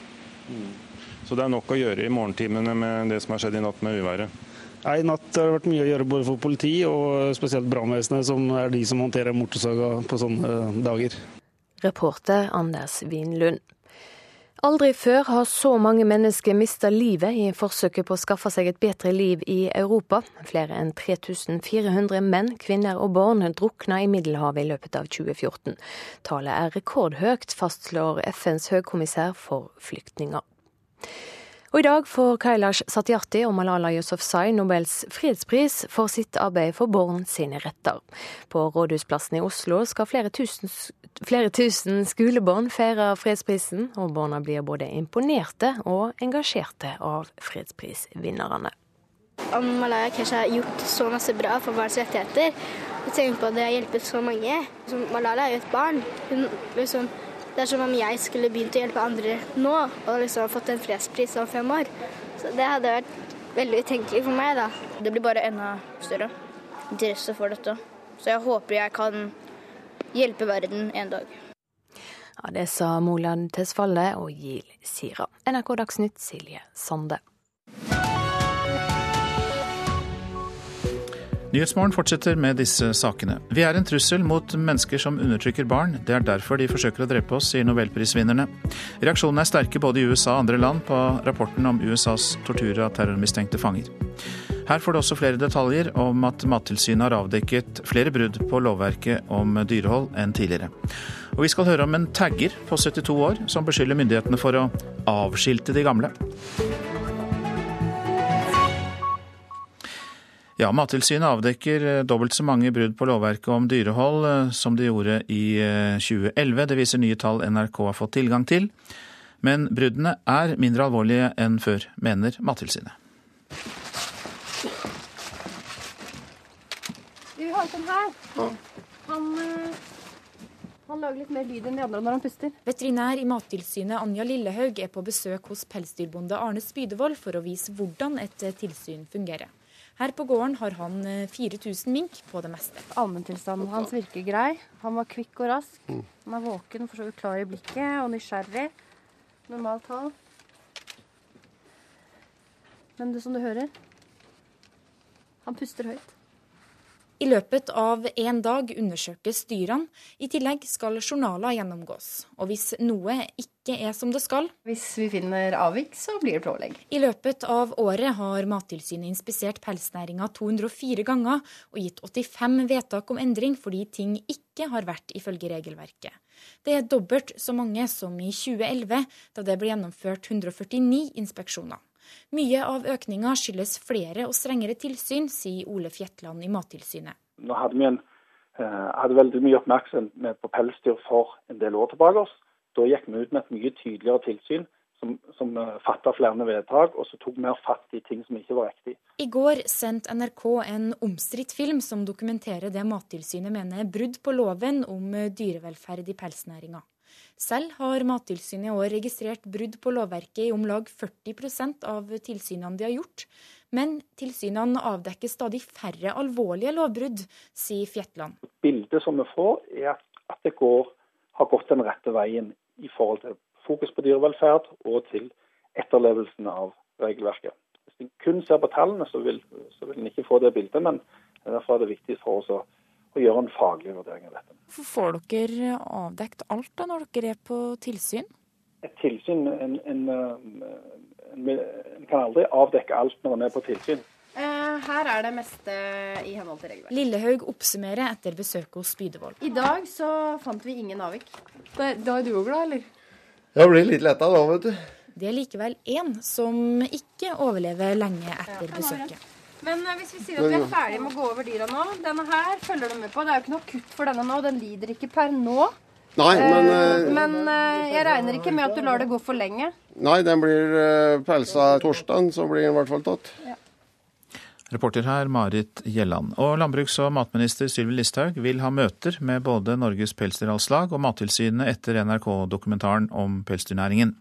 Så det er nok å gjøre i morgentimene med det som har skjedd i natt med uværet? I natt har det vært mye å gjøre både for politi og spesielt brannvesenet, som er de som håndterer motorsaga på sånne dager. Reporter Anders Winlund. Aldri før har så mange mennesker mista livet i forsøket på å skaffe seg et bedre liv i Europa. Flere enn 3400 menn, kvinner og barn drukna i Middelhavet i løpet av 2014. Tallet er rekordhøyt, fastslår FNs høykommissær for flyktninger. Og I dag får Kailash Satyarthi og Malala Yousafzai Nobels fredspris for sitt arbeid for barn sine retter. På Rådhusplassen i Oslo skal flere tusen, flere tusen skolebarn feire fredsprisen, og barna blir både imponerte og engasjerte av fredsprisvinnerne. Malala kanskje har gjort så masse bra for barns rettigheter, og tenker på at det har hjulpet så mange. Malala er jo et barn. Hun liksom det er som om jeg skulle begynt å hjelpe andre nå og liksom fått en fredspris om fem år. Så det hadde vært veldig utenkelig for meg, da. Det blir bare enda større interesse for dette. Så jeg håper jeg kan hjelpe verden en dag. Ja, Det sa Moland Tesfalle og Gil Sira. NRK Dagsnytt, Silje Sande. Nyhetsmorgen fortsetter med disse sakene. Vi er en trussel mot mennesker som undertrykker barn. Det er derfor de forsøker å drepe oss, sier nobelprisvinnerne. Reaksjonene er sterke både i USA og andre land på rapporten om USAs tortur av terrormistenkte fanger. Her får du også flere detaljer om at Mattilsynet har avdekket flere brudd på lovverket om dyrehold enn tidligere. Og vi skal høre om en tagger på 72 år som beskylder myndighetene for å avskilte de gamle. Ja, Mattilsynet avdekker eh, dobbelt så mange brudd på lovverket om dyrehold eh, som de gjorde i 2011. Eh, det viser nye tall NRK har fått tilgang til. Men bruddene er mindre alvorlige enn før, mener Mattilsynet. Vi har sånn her. Han, han lager litt mer lyd enn de andre når han puster. Veterinær i Mattilsynet Anja Lillehaug er på besøk hos pelsdyrbonde Arne Spydevold for å vise hvordan et tilsyn fungerer. Her på gården har han 4000 eh, mink på det meste. Allmenntilstanden hans virker grei. Han var kvikk og rask. Mm. Han er våken og for så vidt klar i blikket og nysgjerrig. Normalt hold. Men det som du hører Han puster høyt. I løpet av én dag undersøkes dyrene. I tillegg skal journaler gjennomgås. Og hvis noe ikke er som det skal Hvis vi finner avvik, så blir det pålegg. I løpet av året har Mattilsynet inspisert pelsnæringa 204 ganger og gitt 85 vedtak om endring fordi ting ikke har vært ifølge regelverket. Det er dobbelt så mange som i 2011, da det ble gjennomført 149 inspeksjoner. Mye av økninga skyldes flere og strengere tilsyn, sier Ole Fjetland i Mattilsynet. Nå hadde vi en, eh, hadde veldig mye oppmerksomhet på pelsdyr for en del år tilbake. Da gikk vi ut med et mye tydeligere tilsyn som, som eh, fatta flere vedtak, og så tok mer fatt i ting som ikke var riktig. I går sendte NRK en omstridt film som dokumenterer det Mattilsynet mener er brudd på loven om eh, dyrevelferd i pelsnæringa. Selv har Mattilsynet i år registrert brudd på lovverket i om lag 40% av tilsynene de har gjort. Men tilsynene avdekker stadig færre alvorlige lovbrudd, sier Fjetland. Bildet som vi får, er at det går, har gått den rette veien i forhold til fokus på dyrevelferd og til etterlevelsen av regelverket. Hvis en kun ser på tallene, så vil, så en ikke få det bildet. Men derfor er det viktig for oss å, å gjøre en faglig vurdering av dette. Hvorfor får dere avdekt alt da når dere er på tilsyn? Et tilsyn, en, en, en, en kan aldri avdekke alt når en er på tilsyn. Eh, her er det meste i henhold til regelverket. Lillehaug oppsummerer etter besøket hos Spydevold. I dag så fant vi ingen avvik. Da, da er du òg glad, eller? Jeg blir litt letta da, vet du. Det er likevel én som ikke overlever lenge etter besøket. Men eh, hvis vi sier at vi er ferdige med å gå over dyra nå Denne her følger du med på. Det er jo ikke noe kutt for denne nå. Den lider ikke per nå. Nei, men Eh, Men eh, jeg regner ikke med at du lar det gå for lenge. Nei, den blir eh, pelsa torsdag, så blir den i hvert fall tatt. Reporter her Marit Gjelland. Og landbruks- og matminister Sylvi Listhaug vil ha møter med både Norges Pelsdyralslag og Mattilsynet etter NRK-dokumentaren om pelsdyrnæringen.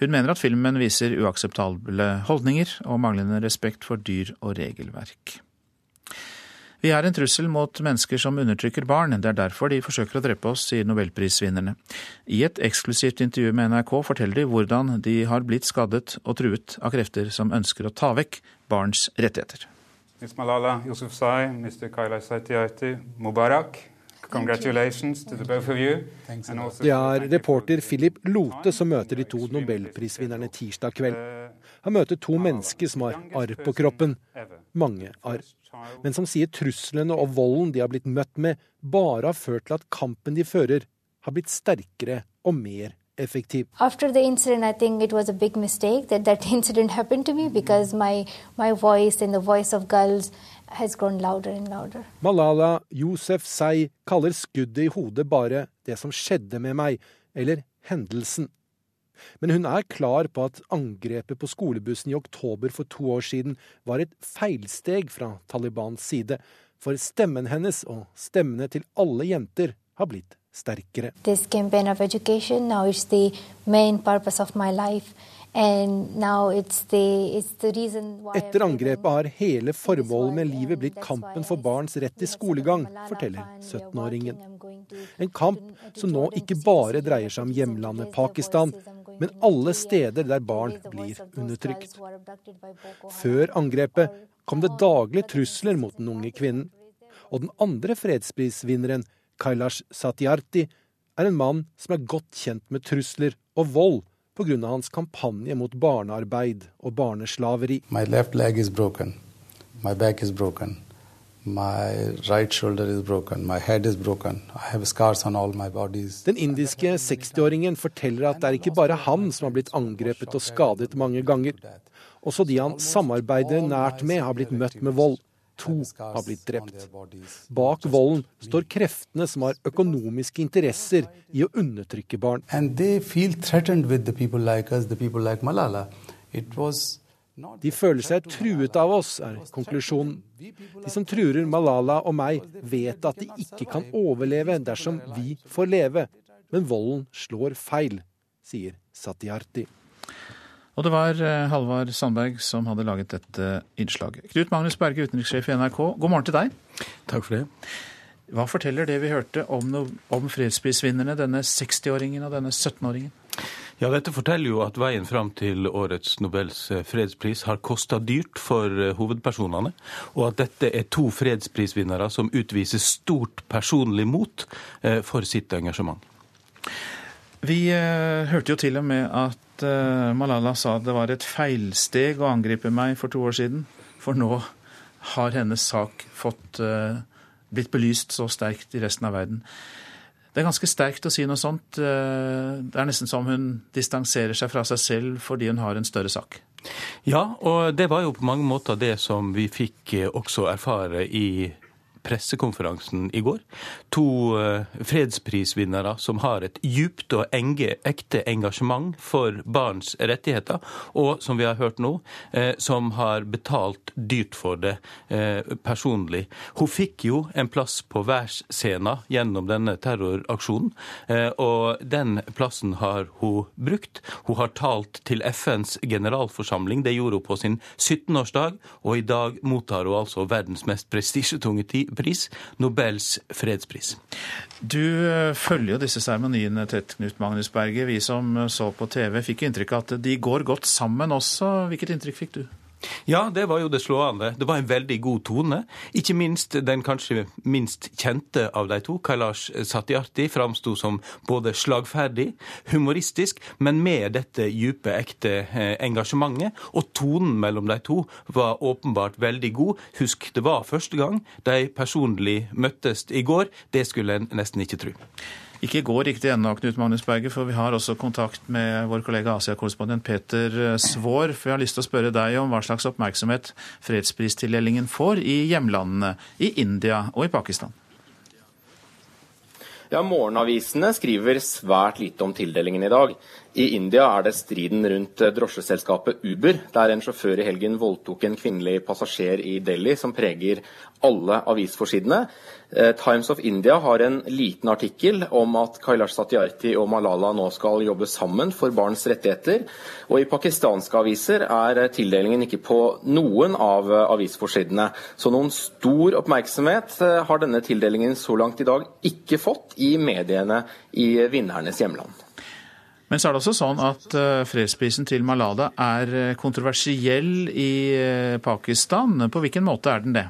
Hun mener at filmen viser uakseptable holdninger og manglende respekt for dyr og regelverk. Vi er en trussel mot mennesker som undertrykker barn. Det er derfor de forsøker å drepe oss, sier nobelprisvinnerne. I et eksklusivt intervju med NRK forteller de hvordan de har blitt skadet og truet av krefter som ønsker å ta vekk barns rettigheter. Ms. Malala Yousafzai, Mr. Kailash Satyati, Mubarak. Congratulations to the both of you. And also Det er reporter Philip Lote som møter de to nobelprisvinnerne tirsdag kveld. Han møter to mennesker som har arr på kroppen. Mange arr. Men som sier truslene og volden de har blitt møtt med, bare har ført til at kampen de fører, har blitt sterkere og mer effektiv. After the incident, I think it was a big mistake that that incident happened to me because my my voice and the voice of girls has Yousef. Malala Yousefzai kaller skuddet i hodet bare 'det som skjedde med meg', eller 'hendelsen'. Men hun er klar på at angrepet på skolebussen i oktober for to år siden var et feilsteg fra Talibans side, for stemmen hennes og stemmene til alle jenter har blitt sterkere. This campaign of education now it's the main purpose of my life, Etter angrepet har hele formålet med livet blitt kampen for barns rett til skolegang, forteller 17-åringen. En kamp som nå ikke bare dreier seg om hjemlandet Pakistan, men alle steder der barn blir undertrykt. Før angrepet kom det daglig trusler mot den unge kvinnen. Og den andre fredsprisvinneren, Kailash Satyarthi, er en mann som er godt kjent med trusler og vold pga. hans kampanje mot barnearbeid og barneslaveri. My left leg is broken. My back is broken. Den indiske 60-åringen forteller at det er ikke bare han som har blitt angrepet og skadet mange ganger. Også de han samarbeider nært med, har blitt møtt med vold. To har blitt drept. Bak volden står kreftene som har økonomiske interesser i å undertrykke barn. De føler seg truet av oss, er konklusjonen. De som truer Malala og meg, vet at de ikke kan overleve dersom vi får leve. Men volden slår feil, sier Satyarthi. Og det var eh, Halvard Sandberg som hadde laget dette innslaget. Knut Magnus Berge, utenrikssjef i NRK, god morgen til deg. Takk for det. Hva forteller det vi hørte om, no om fredsprisvinnerne, denne 60-åringen og denne 17-åringen? Ja, Dette forteller jo at veien fram til årets Nobels fredspris har kosta dyrt for hovedpersonene, og at dette er to fredsprisvinnere som utviser stort personlig mot for sitt engasjement. Vi uh, hørte jo til og med at uh, Malala sa det var et feilsteg å angripe meg for to år siden, for nå har hennes sak fått uh, blitt belyst så sterkt i resten av verden. Det er ganske sterkt å si noe sånt. Det er nesten som hun distanserer seg fra seg selv fordi hun har en større sak. Ja, og det var jo på mange måter det som vi fikk også erfare i pressekonferansen i går. To uh, fredsprisvinnere som har et djupt og enge, ekte engasjement for barns rettigheter, og som vi har hørt nå, uh, som har betalt dyrt for det uh, personlig. Hun fikk jo en plass på værscena gjennom denne terroraksjonen, og den plassen har hun brukt. Hun har talt til FNs generalforsamling, det gjorde hun på sin 17-årsdag, og i dag mottar hun altså verdens mest prestisjetunge pris, Nobels fredspris. Du eh, følger jo disse seremoniene tett, Knut Magnus Berge. Vi som eh, så på TV, fikk inntrykk av at de går godt sammen også. Hvilket inntrykk fikk du? Ja, det var jo det slående. Det var en veldig god tone. Ikke minst den kanskje minst kjente av de to, Kailash Satyarti, framsto som både slagferdig, humoristisk, men med dette dype, ekte eh, engasjementet. Og tonen mellom de to var åpenbart veldig god. Husk, det var første gang de personlig møttes i går. Det skulle en nesten ikke tro. Ikke går riktig ennå, Knut Magnus Berger, for vi har også kontakt med vår kollega Asia-korrespondent Peter Svår, Svaar. For jeg har lyst til å spørre deg om hva slags oppmerksomhet fredspristildelingen får i hjemlandene, i India og i Pakistan. Ja, Morgenavisene skriver svært lite om tildelingen i dag. I India er det striden rundt drosjeselskapet Uber, der en sjåfør i helgen voldtok en kvinnelig passasjer i Delhi, som preger alle avisforsidene. Eh, Times of India har en liten artikkel om at Kailash Satyarthi og Malala nå skal jobbe sammen for barns rettigheter. Og i pakistanske aviser er tildelingen ikke på noen av avisforsidene. Så noen stor oppmerksomhet eh, har denne tildelingen så langt i dag ikke fått i mediene i vinnernes hjemland. Men så er det også sånn at eh, fredsprisen til Malada er kontroversiell i Pakistan. På hvilken måte er den det?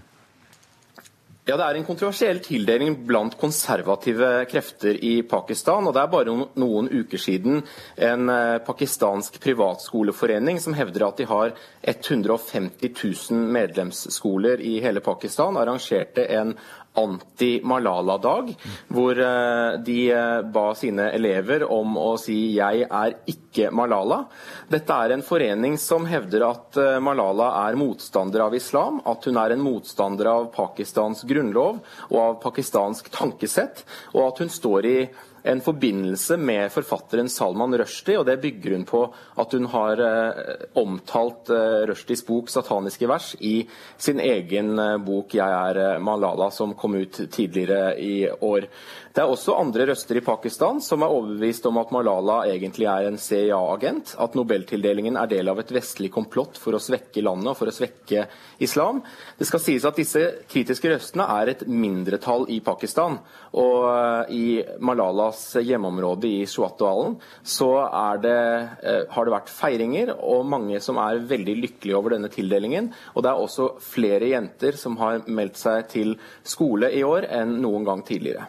Ja, Det er en kontroversiell tildeling blant konservative krefter i Pakistan. og Det er bare noen uker siden en eh, pakistansk privatskoleforening som hevder at de har 150 000 medlemsskoler i hele Pakistan, arrangerte en anti-Malala-dag, hvor eh, de eh, ba sine elever om å si 'jeg er ikke Malala'. Dette er en forening som hevder at eh, Malala er motstander av islam, at hun er en motstander av Pakistans grunnlov og av pakistansk tankesett, og at hun står i en forbindelse med forfatteren Salman Rushdie, og det bygger hun på at hun har eh, omtalt eh, Rushdies bok 'Sataniske vers' i sin egen eh, bok 'Jeg er Malala', som kom ut tidligere i år. Det er også andre røster i Pakistan som er overbevist om at Malala egentlig er en CIA-agent, at nobeltildelingen er del av et vestlig komplott for å svekke landet og for å svekke islam. Det skal sies at disse kritiske røstene er et mindretall i Pakistan. Og i Malalas hjemmeområde i Shuatdalen så det, eh, har det vært feiringer og mange som er veldig lykkelige over denne tildelingen. Og det er også flere jenter som har meldt seg til skole i år enn noen gang tidligere.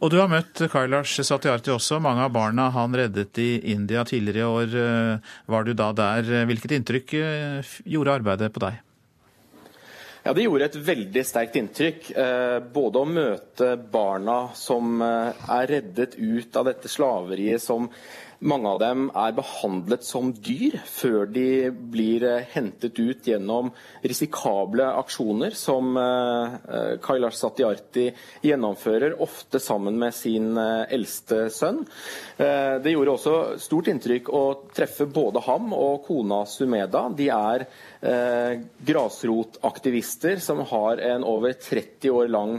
Og du har møtt Kailash Satyarthi også. Mange av barna han reddet i India tidligere i år. Eh, var du da der? Hvilket inntrykk eh, gjorde arbeidet på deg? Ja, Det gjorde et veldig sterkt inntrykk. Eh, både å møte barna som er reddet ut av dette slaveriet som mange av dem er behandlet som dyr før de blir eh, hentet ut gjennom risikable aksjoner som eh, eh, Kailash Satyarthi gjennomfører, ofte sammen med sin eldste sønn. Det gjorde også stort inntrykk å treffe både ham og kona Sumeda. De er grasrotaktivister som har en over 30 år lang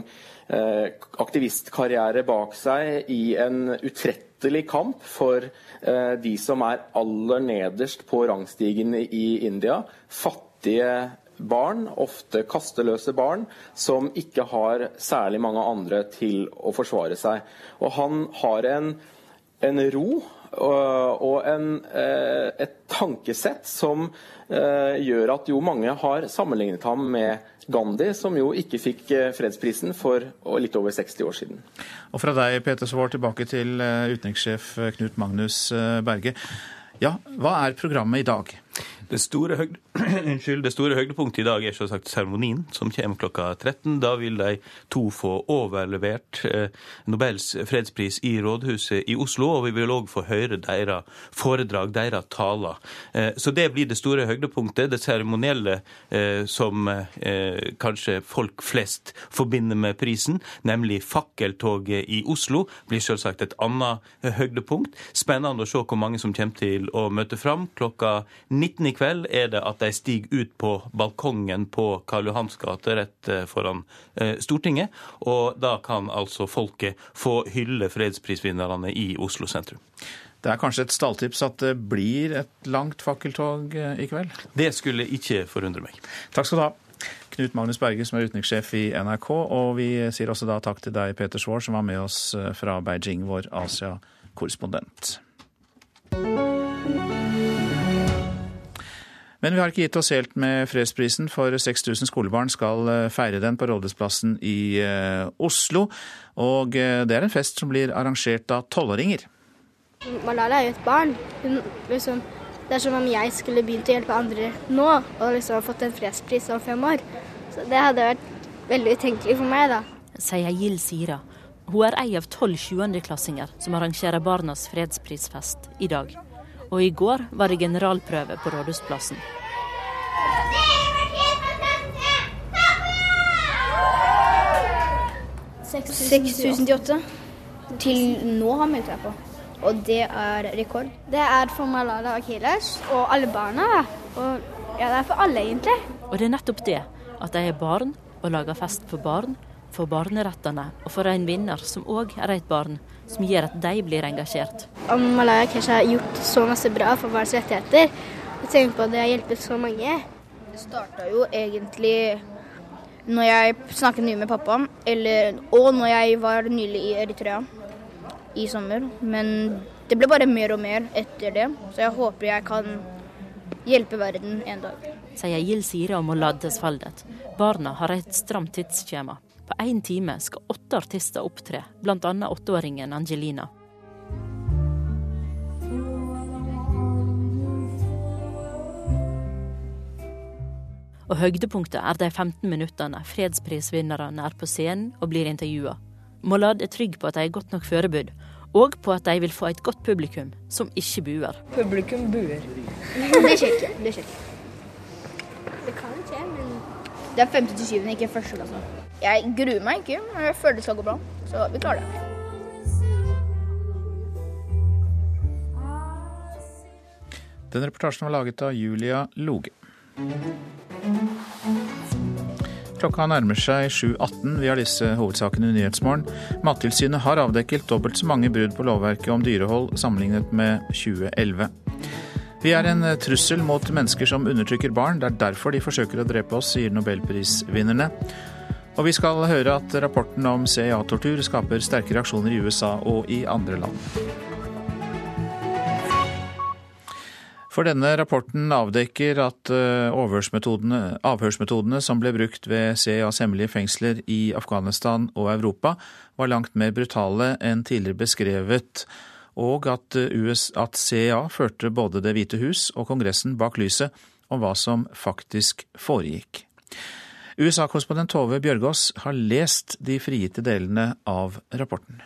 aktivistkarriere bak seg i en utrettelig kamp for Eh, de som er aller nederst på rangstigen i India. Fattige barn, ofte kasteløse barn, som ikke har særlig mange andre til å forsvare seg. Og han har en, en ro og en, eh, et tankesett som eh, gjør at jo mange har sammenlignet ham med Gandhi, som jo ikke fikk eh, fredsprisen for litt over 60 år siden. Og fra deg, Peter Svår, tilbake til utenrikssjef Knut Magnus Berge. Ja, hva er programmet i dag? Det store, høyde, Unnskyld. Det store høydepunktet i dag er selvsagt seremonien, som kommer klokka 13. Da vil de to få overlevert eh, Nobels fredspris i Rådhuset i Oslo, og vi vil òg få høre deres foredrag, deres taler. Eh, så det blir det store høydepunktet. Det seremonielle eh, som kanskje folk flest forbinder med prisen, nemlig fakkeltoget i Oslo, blir selvsagt et annet høydepunkt. Spennende å se hvor mange som kommer til å møte fram. Klokka 19 i kveld er det at de stiger ut på balkongen på Karl Johans gate rett eh, foran eh, Stortinget. Og da kan altså folket få hylle fredsprisvinnerne i Oslo sentrum. Det er kanskje et stalltips at det blir et langt fakkeltog eh, i kveld? Det skulle ikke forundre meg. Takk skal du ha. Knut Magnus Berge, som er utenrikssjef i NRK. Og vi sier også da takk til deg, Peter Svaar, som var med oss fra Beijing, vår Asia-korrespondent. Men vi har ikke gitt oss helt med fredsprisen, for 6000 skolebarn skal eh, feire den på Rådhusplassen i eh, Oslo. Og eh, det er en fest som blir arrangert av tolvåringer. Malala er jo et barn. Hun, liksom, det er som om jeg skulle begynt å hjelpe andre nå og liksom fått en fredspris om fem år. Så det hadde vært veldig utenkelig for meg, da. Sier Gild Sira. Hun er ei av tolv sjuendeklassinger som arrangerer Barnas fredsprisfest i dag og i går var det generalprøve på Rådhusplassen. til nå har meldt seg på. Og det er rekord. Det er for Malala Akiles og alle barna. Og ja, det er for alle, egentlig. Og det er nettopp det, at de er barn og lager fest for barn, for barnerettene og for en vinner som òg er et barn, som gjør at de blir engasjert. Om Malaya kanskje har gjort så masse bra for barns rettigheter, og tenk på at det har hjulpet så mange. Det starta jo egentlig når jeg snakket mye med pappa, eller, og når jeg var nylig i Eritrea i sommer. Men det ble bare mer og mer etter det, så jeg håper jeg kan hjelpe verden en dag. Sier Gild Sira om Laddes Faldet. Barna har et stramt tidsskjema. På én time skal åtte artister opptre, bl.a. åtteåringen Angelina. Og høydepunktet er de 15 minuttene fredsprisvinnerne er på scenen og blir intervjua. Mollad er trygg på at de er godt nok forberedt, og på at de vil få et godt publikum som ikke buer. Publikum buer. det skjer ikke. Det skjer ikke. Det kan skje, men det er femte til syvende, ikke første klasse. Jeg gruer meg ikke, men jeg føler det skal gå bra. Så vi klarer det. Den reportasjen var laget av Julia Loge. Klokka nærmer seg 7.18. Vi har disse hovedsakene i Nyhetsmorgen. Mattilsynet har avdekket dobbelt så mange brudd på lovverket om dyrehold sammenlignet med 2011. Vi er en trussel mot mennesker som undertrykker barn. Det er derfor de forsøker å drepe oss, sier nobelprisvinnerne. Og vi skal høre at rapporten om CIA-tortur skaper sterke reaksjoner i USA og i andre land. For denne rapporten avdekker at eh, avhørsmetodene som ble brukt ved CIAs hemmelige fengsler i Afghanistan og Europa, var langt mer brutale enn tidligere beskrevet, og at, eh, US, at CIA førte både Det hvite hus og Kongressen bak lyset om hva som faktisk foregikk. USA-korrespondent Tove Bjørgaas har lest de frigitte delene av rapporten.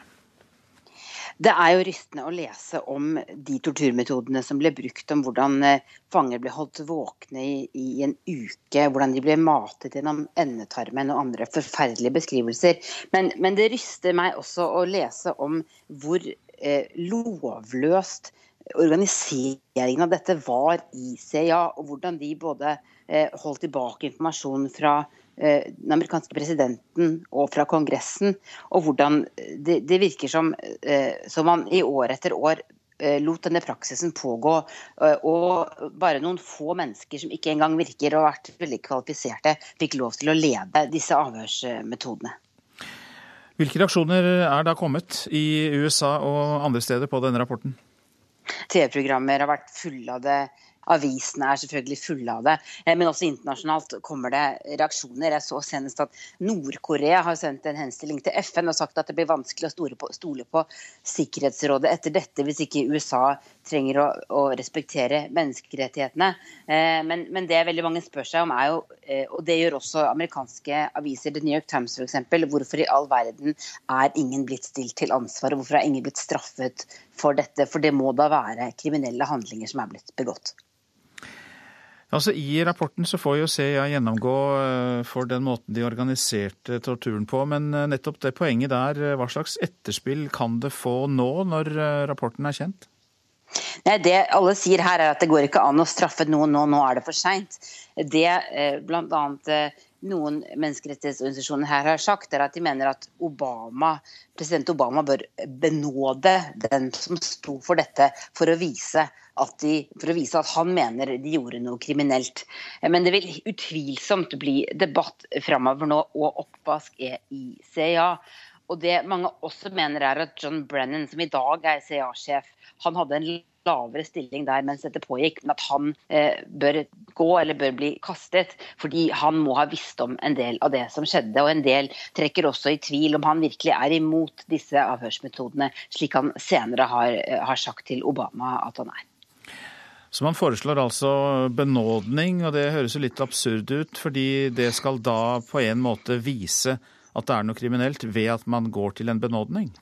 Det er jo rystende å lese om de torturmetodene som ble brukt, om hvordan eh, fanger ble holdt våkne i, i en uke, hvordan de ble matet gjennom endetarmen og andre forferdelige beskrivelser. Men, men det ryster meg også å lese om hvor eh, lovløst organiseringen av dette var i CIA, og hvordan de både eh, holdt tilbake informasjon fra Eh, den amerikanske presidenten og fra Kongressen, og hvordan det, det virker som, eh, som man i år etter år eh, lot denne praksisen pågå. Og bare noen få mennesker som ikke engang virker å ha vært veldig kvalifiserte, fikk lov til å lede disse avhørsmetodene. Hvilke reaksjoner er da kommet i USA og andre steder på denne rapporten? TV-programmer har vært fulle av det. Avisene er selvfølgelig fulle av det. Eh, men også internasjonalt kommer det reaksjoner. Jeg så senest at Nord-Korea har sendt en henstilling til FN og sagt at det blir vanskelig å stole på, Sikkerhetsrådet etter dette hvis ikke USA trenger å, å respektere menneskerettighetene. Eh, men, men, det veldig mange spør seg om, er jo, eh, og det gjør også amerikanske aviser, The New York Times f.eks., hvorfor i all verden er ingen blitt stilt til ansvar, og hvorfor er ingen blitt straffet for dette? For det må da være kriminelle handlinger som er blitt begått. Altså I rapporten så får jo CIA gjennomgå eh, for den måten de organiserte torturen på, men eh, nettopp det poenget der, eh, hva slags etterspill kan det få nå, når rapporten er kjent? Nei, Det alle sier her er at det går ikke an å straffe noen nå, nå er det for seint. Det bl.a. noen menneskerettighetsorganisasjoner her har sagt, er at de mener at Obama, president Obama bør benåde den som sto for dette, for å vise de, for å vise at han mener de gjorde noe kriminelt. Men det vil utvilsomt bli debatt framover nå, og oppvask er i CIA. Og det mange også mener er at John Brennan, som i dag er CIA-sjef, han hadde en lavere stilling der mens dette pågikk, men at han eh, bør gå eller bør bli kastet fordi han må ha visst om en del av det som skjedde. Og en del trekker også i tvil om han virkelig er imot disse avhørsmetodene, slik han senere har, eh, har sagt til Obama at han er. Så man foreslår altså benådning, og det høres jo litt absurd ut, fordi det skal da på en måte vise at det er noe kriminelt ved at man går til en benådning?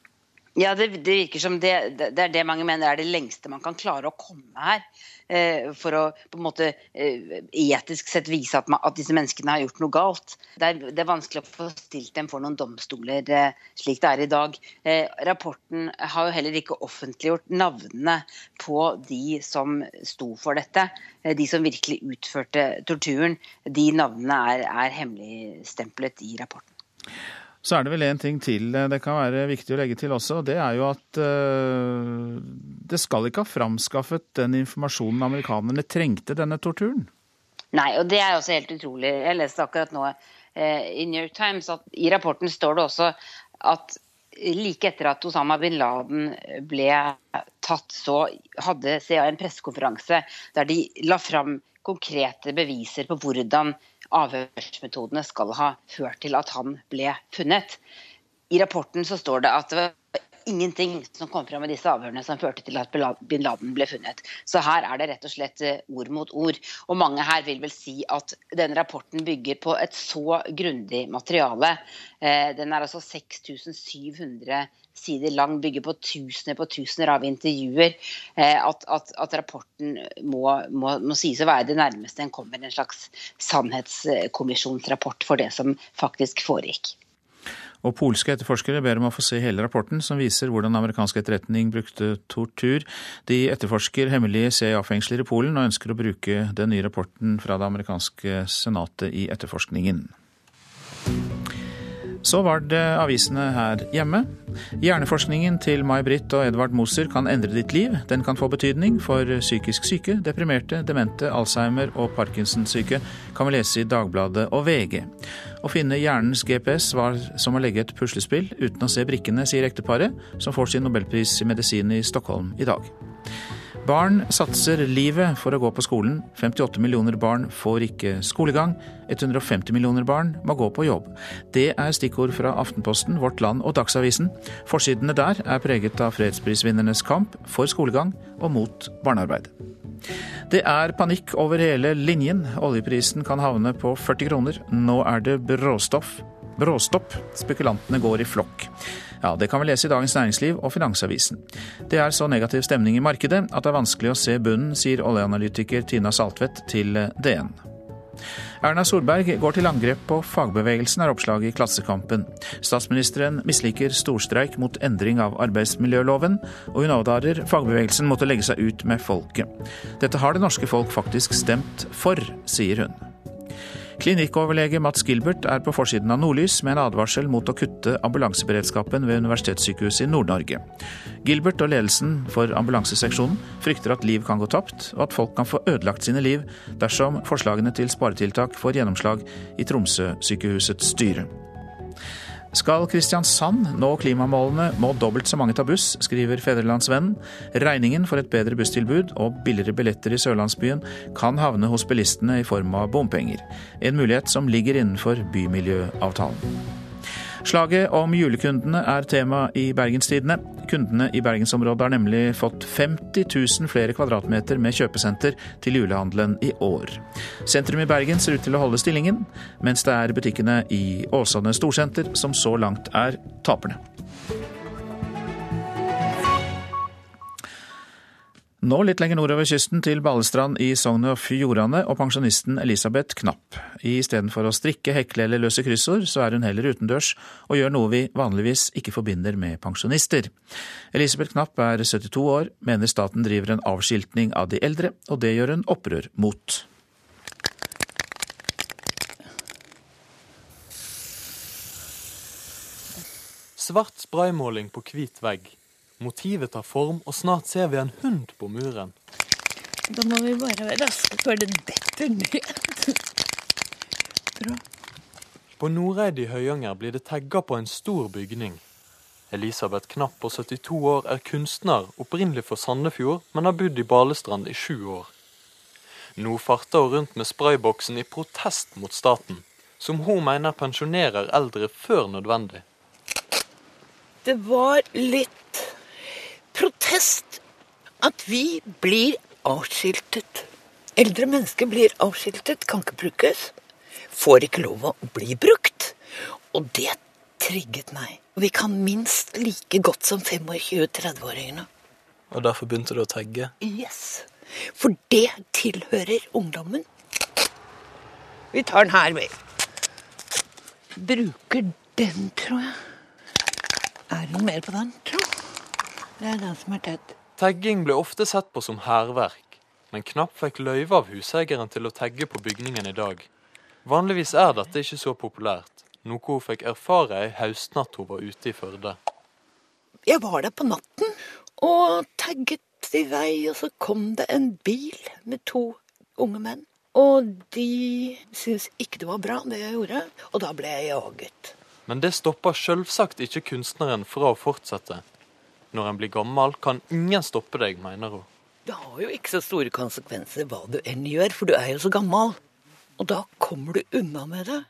Ja, det, det, virker som det, det, er det mange mener er det lengste man kan klare å komme her. Eh, for å på en måte eh, etisk sett vise at, man, at, disse menneskene har gjort noe galt. Det er, det er vanskelig å få stilt dem for noen domstoler eh, slik det er i dag. Eh, rapporten har jo heller ikke offentliggjort navnene på de som sto for dette. Eh, de som virkelig utførte torturen. De navnene er, er hemmeligstemplet i rapporten. Så er det vel en ting til det kan være viktig å legge til også. Det er jo at uh, det skal ikke ha framskaffet den informasjonen amerikanerne trengte denne torturen. Nei, og det er også helt utrolig. Jeg leste akkurat nå uh, i New York Times at i rapporten står det også at like etter at Osama bin Laden ble tatt, så hadde CIA en pressekonferanse der de la fram konkrete beviser på hvordan avhørsmetodene skal ha ført til at han ble funnet. I rapporten så står det at det ingenting som kom fram i disse avhørene som førte til at bin Laden ble funnet. Så her er det rett og slett eh, ord mot ord. Og mange her vil vel si at denne rapporten bygger på et så grundig materiale. Eh, den er altså 6700 sider lang, bygger på tusener på tusener av intervjuer. Eh, at, at, at rapporten må, må, må, sies å være det nærmeste en kommer en slags sannhetskommisjonsrapport for det som faktisk foregikk. Og polske etterforskere ber om å få se hele rapporten, som viser hvordan amerikansk etterretning brukte tortur. De etterforsker hemmelige CIA-fengsler i Polen, og ønsker å bruke den nye rapporten fra det amerikanske senatet i etterforskningen. Så var det avisene her hjemme. Hjerneforskningen til May-Britt og Edvard Moser kan endre ditt liv. Den kan få betydning for psykisk syke, deprimerte, demente, Alzheimer og Parkinson-syke, kan vi lese i Dagbladet og VG. Å finne hjernens GPS var som å legge et puslespill uten å se brikkene, sier ekteparet, som får sin nobelpris i medisin i Stockholm i dag. Barn satser livet for å gå på skolen. 58 millioner barn får ikke skolegang. 150 millioner barn må gå på jobb. Det er stikkord fra Aftenposten, Vårt Land og Dagsavisen. Forsidene der er preget av fredsprisvinnernes kamp for skolegang og mot barnearbeid. Det er panikk over hele linjen. Oljeprisen kan havne på 40 kroner. Nå er det bråstoff. Bråstopp. Spekulantene går i flokk. Ja, Det kan vi lese i Dagens Næringsliv og Finansavisen. Det er så negativ stemning i markedet at det er vanskelig å se bunnen, sier oljeanalytiker Tina Saltvedt til DN. Erna Solberg går til angrep på fagbevegelsen, er oppslaget i Klassekampen. Statsministeren misliker storstreik mot endring av arbeidsmiljøloven, og hun advarer fagbevegelsen mot å legge seg ut med folket. Dette har det norske folk faktisk stemt for, sier hun. Klinikkoverlege Mats Gilbert er på forsiden av Nordlys med en advarsel mot å kutte ambulanseberedskapen ved Universitetssykehuset i Nord-Norge. Gilbert og ledelsen for ambulanseseksjonen frykter at liv kan gå tapt, og at folk kan få ødelagt sine liv dersom forslagene til sparetiltak får gjennomslag i Tromsø-sykehusets styre. Skal Kristiansand nå klimamålene, må dobbelt så mange ta buss, skriver Fedrelandsvennen. Regningen for et bedre busstilbud og billigere billetter i sørlandsbyen kan havne hos bilistene i form av bompenger. En mulighet som ligger innenfor bymiljøavtalen. Slaget om julekundene er tema i Bergenstidene. Kundene i bergensområdet har nemlig fått 50 000 flere kvadratmeter med kjøpesenter til julehandelen i år. Sentrum i Bergen ser ut til å holde stillingen, mens det er butikkene i Åsane storsenter som så langt er taperne. Nå litt lenger nordover kysten til Balestrand i Sogn og Fjordane og pensjonisten Elisabeth Knapp. Istedenfor å strikke, hekle eller løse kryssord, så er hun heller utendørs og gjør noe vi vanligvis ikke forbinder med pensjonister. Elisabeth Knapp er 72 år, mener staten driver en avskiltning av de eldre, og det gjør hun opprør mot. Svart spraymåling på hvit vegg. Motivet tar form, og snart ser vi en hund på muren. Da må vi bare være raske før det detter ned. På Noreid i Høyanger blir det tagga på en stor bygning. Elisabeth Knapp på 72 år er kunstner, opprinnelig for Sandefjord, men har bodd i Balestrand i sju år. Nå farter hun rundt med sprayboksen i protest mot staten, som hun mener pensjonerer eldre før nødvendig. Det var litt protest at vi blir avskiltet. Eldre mennesker blir avskiltet, kan ikke brukes. Får ikke lov å bli brukt. Og det trigget meg. Vi kan minst like godt som 25-30-åringene. Og derfor begynte du å tagge? Yes. For det tilhører ungdommen. Vi tar den her, vi. Bruker den, tror jeg. Er det noe mer på den, tro? Det er den som er tett. Tagging ble ofte sett på som hærverk, men knapt fikk løyve av huseieren til å tagge på bygningen i dag. Vanligvis er dette ikke så populært, noe hun fikk erfare ei høstnatt hun var ute i Førde. Jeg var der på natten og tagget i vei, og så kom det en bil med to unge menn. Og de syntes ikke det var bra, det jeg gjorde, og da ble jeg jaget. Men det stopper selvsagt ikke kunstneren fra å fortsette. Når en blir gammel, kan ingen stoppe deg, mener hun. Det har jo ikke så store konsekvenser hva du enn gjør, for du er jo så gammel. Og da kommer du unna med det.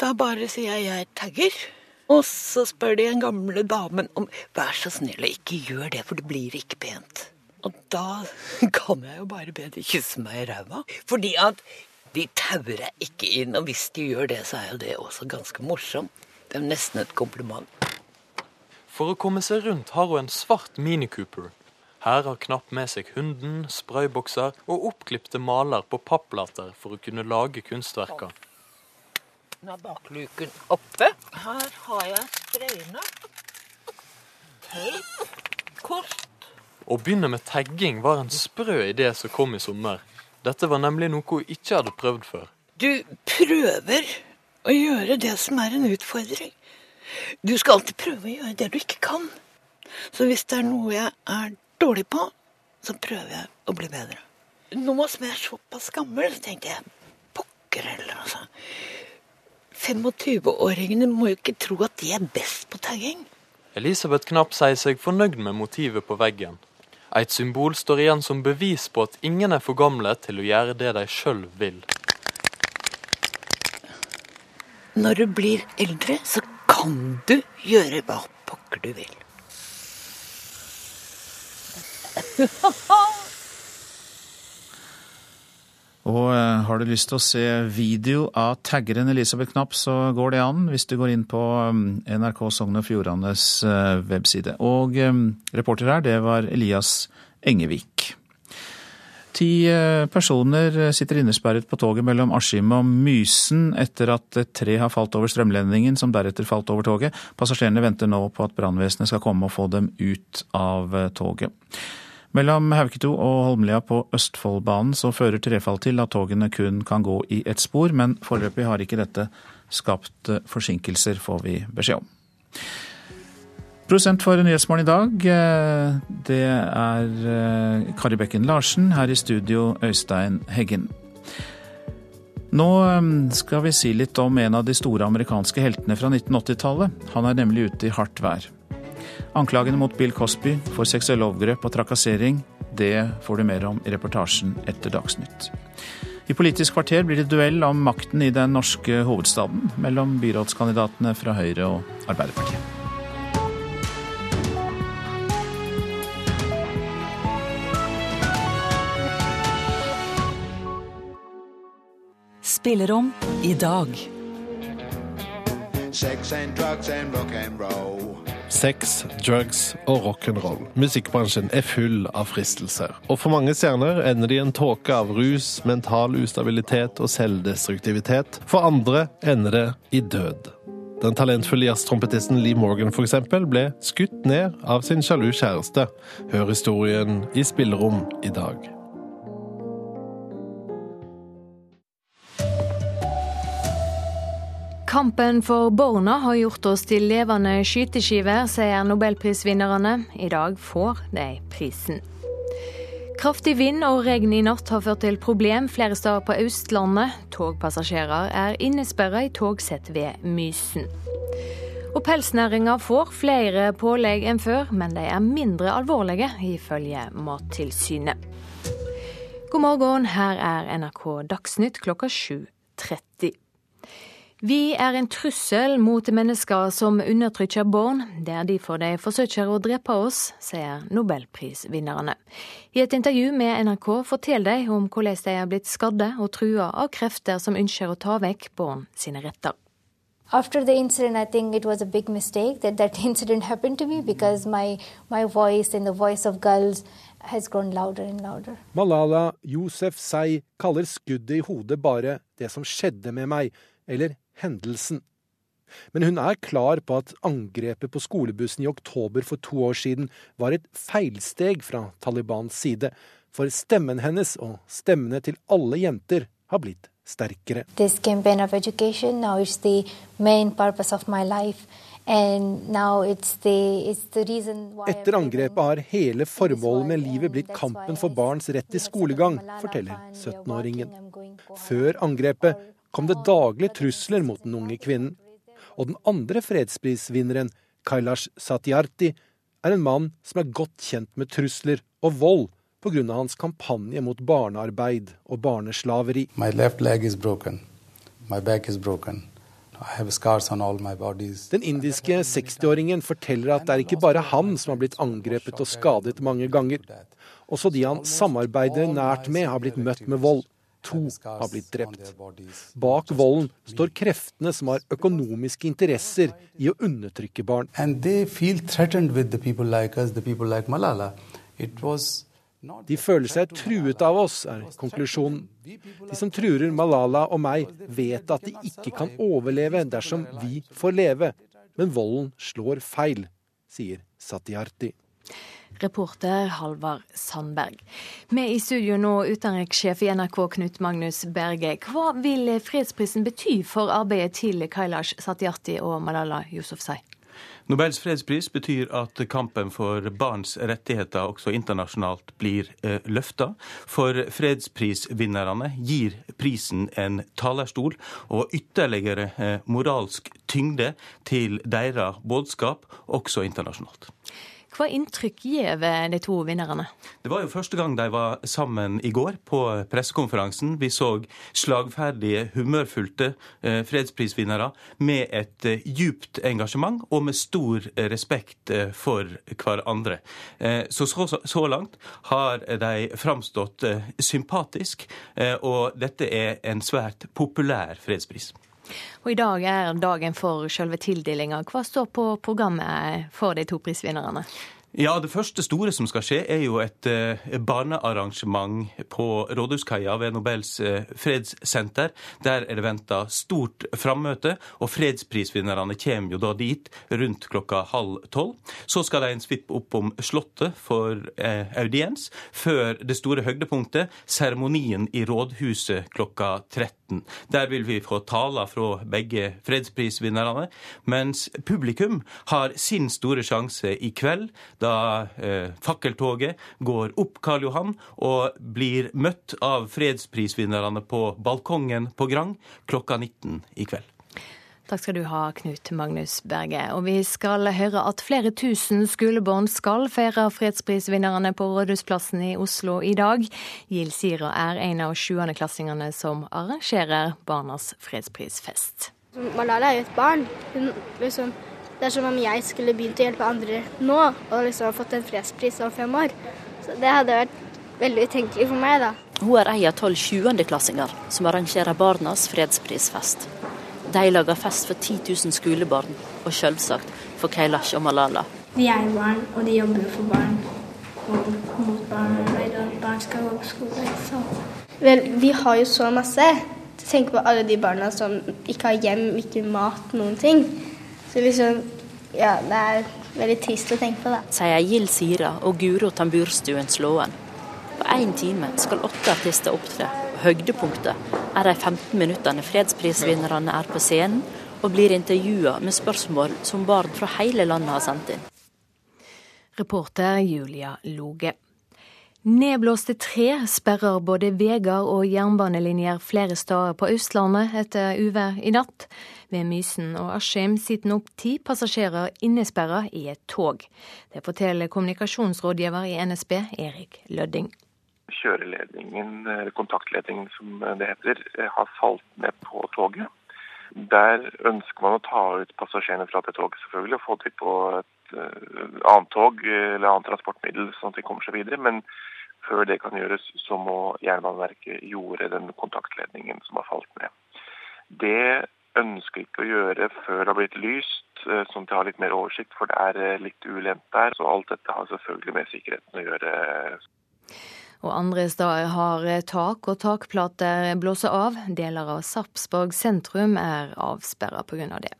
Da bare sier jeg 'jeg tagger', og så spør de den gamle damen om 'vær så snill og ikke gjør det, for det blir ikke pent'. Og da kan jeg jo bare be de kysse meg i ræva. Fordi at de tauer jeg ikke inn, og hvis de gjør det, så er jo det også ganske morsomt. Det er nesten et kompliment. For å komme seg rundt har hun en svart Mini Cooper. Her har Knapp med seg hunden, spraybokser og oppklipte maler på papplater for å kunne lage kunstverker. Nå er bakluken oppe. Her har jeg sprayene. Teip. Kort. Å begynne med tagging var en sprø idé som kom i sommer. Dette var nemlig noe hun ikke hadde prøvd før. Du prøver å gjøre det som er en utfordring. Du skal alltid prøve å gjøre det du ikke kan. Så hvis det er noe jeg er dårlig på, så prøver jeg å bli bedre. Nå som jeg er såpass gammel, så tenkte jeg pokker heller, altså. 25-åringene må jo ikke tro at de er best på tagging. Elisabeth Knapp sier seg fornøyd med motivet på veggen. Et symbol står igjen som bevis på at ingen er for gamle til å gjøre det de sjøl vil. Når du blir eldre, så kan du gjøre hva pokker du vil. Og eh, har du lyst til å se video av taggeren Elisabeth Knapp, så går det an hvis du går inn på mm, NRK Sogn og Fjordanes eh, webside. Og mm, reporter her, det var Elias Engevik. Ti eh, personer sitter innesperret på toget mellom Askim og Mysen etter at et tre har falt over strømledningen som deretter falt over toget. Passasjerene venter nå på at brannvesenet skal komme og få dem ut av toget. Mellom Hauketo og Holmlia på Østfoldbanen så fører trefall til at togene kun kan gå i ett spor, men foreløpig har ikke dette skapt forsinkelser, får vi beskjed om. Prosent for Nyhetsmorgen i dag, det er eh, Kari Bekken Larsen. Her i studio Øystein Heggen. Nå eh, skal vi si litt om en av de store amerikanske heltene fra 1980-tallet. Han er nemlig ute i hardt vær. Anklagene mot Bill Cosby for seksuelle overgrep og trakassering, det får du mer om i reportasjen etter Dagsnytt. I Politisk kvarter blir det duell om makten i den norske hovedstaden mellom byrådskandidatene fra Høyre og Arbeiderpartiet. Spillerom i dag. Sex and drugs and rock and roll. Sex, drugs og rock'n'roll. Musikkbransjen er full av fristelser. Og for mange stjerner ender de i en tåke av rus, mental ustabilitet og selvdestruktivitet. For andre ender det i død. Den talentfulle jazztrompetisten Lee Morgan for eksempel, ble skutt ned av sin sjalu kjæreste. Hør historien i Spillerom i dag. Kampen for barna har gjort oss til levende skyteskiver, sier nobelprisvinnerne. I dag får de prisen. Kraftig vind og regn i natt har ført til problem flere steder på Østlandet. Togpassasjerer er innesperra i togsett ved Mysen. Og pelsnæringa får flere pålegg enn før, men de er mindre alvorlige, ifølge Mattilsynet. God morgen, her er NRK Dagsnytt klokka 7.30. Vi er en trussel mot mennesker som undertrykker barn. Det er derfor de forsøker å drepe oss, sier nobelprisvinnerne. I et intervju med NRK forteller de om hvordan de er blitt skadde og trua av krefter som ønsker å ta vekk barn sine retter. After the incident, I think it was a big mistake that that incident happened to me because my, my voice and the voice of girls has grown louder and louder. Malala Yousefzai kaller skuddet i hodet bare 'det som skjedde med meg', eller hendelsen. Men hun er klar på at angrepet på skolebussen i oktober for to år siden var et feilsteg fra Talibans side, for stemmen hennes og stemmene til alle jenter har blitt sterkere. This campaign of education now is the main purpose of my life. Etter angrepet har hele formålet med livet blitt kampen for barns rett til skolegang, forteller 17-åringen. Før angrepet kom det daglig trusler mot den unge kvinnen. Og den andre fredsprisvinneren, Kailash Satyarthi, er en mann som er godt kjent med trusler og vold pga. hans kampanje mot barnearbeid og barneslaveri. Den indiske 60-åringen forteller at det er ikke bare han som har blitt angrepet og skadet mange ganger. Også de han samarbeider nært med, har blitt møtt med vold. To har blitt drept. Bak volden står kreftene som har økonomiske interesser i å undertrykke barn. De føler seg truet av oss, er konklusjonen. De som truer Malala og meg, vet at de ikke kan overleve dersom vi får leve. Men volden slår feil, sier Satyarthi. Reporter Halvard Sandberg. Med i studio nå utenrikssjef i NRK Knut Magnus Berge. Hva vil fredsprisen bety for arbeidet til Kailash Satyarti og Malala Yousafzai? Nobels fredspris betyr at kampen for barns rettigheter også internasjonalt blir eh, løfta. For fredsprisvinnerne gir prisen en talerstol og ytterligere eh, moralsk tyngde til deres budskap, også internasjonalt. Hva inntrykk gir de to vinnerne? Det var jo første gang de var sammen i går på pressekonferansen. Vi så slagferdige, humørfylte eh, fredsprisvinnere med et eh, djupt engasjement og med stor respekt eh, for hverandre. Så, så langt har de framstått sympatisk, og dette er en svært populær fredspris. Og I dag er dagen for selve tildelinga. Hva står på programmet for de to prisvinnerne? Ja, Det første store som skal skje, er jo et eh, barnearrangement på Rådhuskaia ved Nobels eh, fredssenter. Der er det venta stort frammøte, og fredsprisvinnerne kommer jo da dit rundt klokka halv tolv. Så skal de en svipp opp om Slottet for eh, audiens, før det store høydepunktet, seremonien i Rådhuset klokka 13. Der vil vi få taler fra begge fredsprisvinnerne, mens publikum har sin store sjanse i kveld da eh, fakkeltoget går opp Karl Johan og blir møtt av fredsprisvinnerne på balkongen på Grang klokka 19 i kveld. Takk skal du ha, Knut Magnus Berge. Og vi skal høre at flere tusen skolebarn skal feire fredsprisvinnerne på Rådhusplassen i Oslo i dag. Gild Sira er en av sjuendeklassingene som arrangerer Barnas fredsprisfest. Malala er jo et barn. Hun, liksom, det er som om jeg skulle begynt å hjelpe andre nå og liksom fått en fredspris om fem år. Så det hadde vært veldig utenkelig for meg, da. Hun er ei av tolv sjuendeklassinger som arrangerer Barnas fredsprisfest. De lager fest for 10 000 skolebarn, og selvsagt for Kailash og Malala. De er barn, og de jobber for barn. Og mot barn og barn skal gå på skole. Så. Vel, vi har jo så masse. Tenk på alle de barna som ikke har hjem, ikke mat, noen ting. Så liksom, ja, det er veldig trist å tenke på, da. Sier Gild Sira og Guro Tamburstuen Slåen. På én time skal åtte artister opptre. Høydepunktet er de 15 minuttene fredsprisvinnerne er på scenen og blir intervjua med spørsmål som barn fra hele landet har sendt inn. Reporter Julia Loge. Nedblåste tre sperrer både veier og jernbanelinjer flere steder på Østlandet etter uvær i natt. Ved Mysen og Askim sitter nå ti passasjerer innesperra i et tog. Det forteller kommunikasjonsrådgiver i NSB, Erik Lødding kjøreledningen, eller kontaktledningen som det heter, har falt ned på toget. Der ønsker man å ta ut passasjerene fra det toget selvfølgelig, og få dem på et uh, annet tog eller annet transportmiddel, sånn at de kommer seg videre. Men før det kan gjøres, så må Jernbaneverket gjorde den kontaktledningen som har falt ned. Det ønsker ikke å gjøre før det har blitt lyst, eh, sånn at jeg har litt mer oversikt, for det er eh, litt ulendt der. Så alt dette har selvfølgelig med sikkerheten å gjøre. Og andre steder har tak og takplater blåst av. Deler av Sarpsborg sentrum er avsperra pga. det.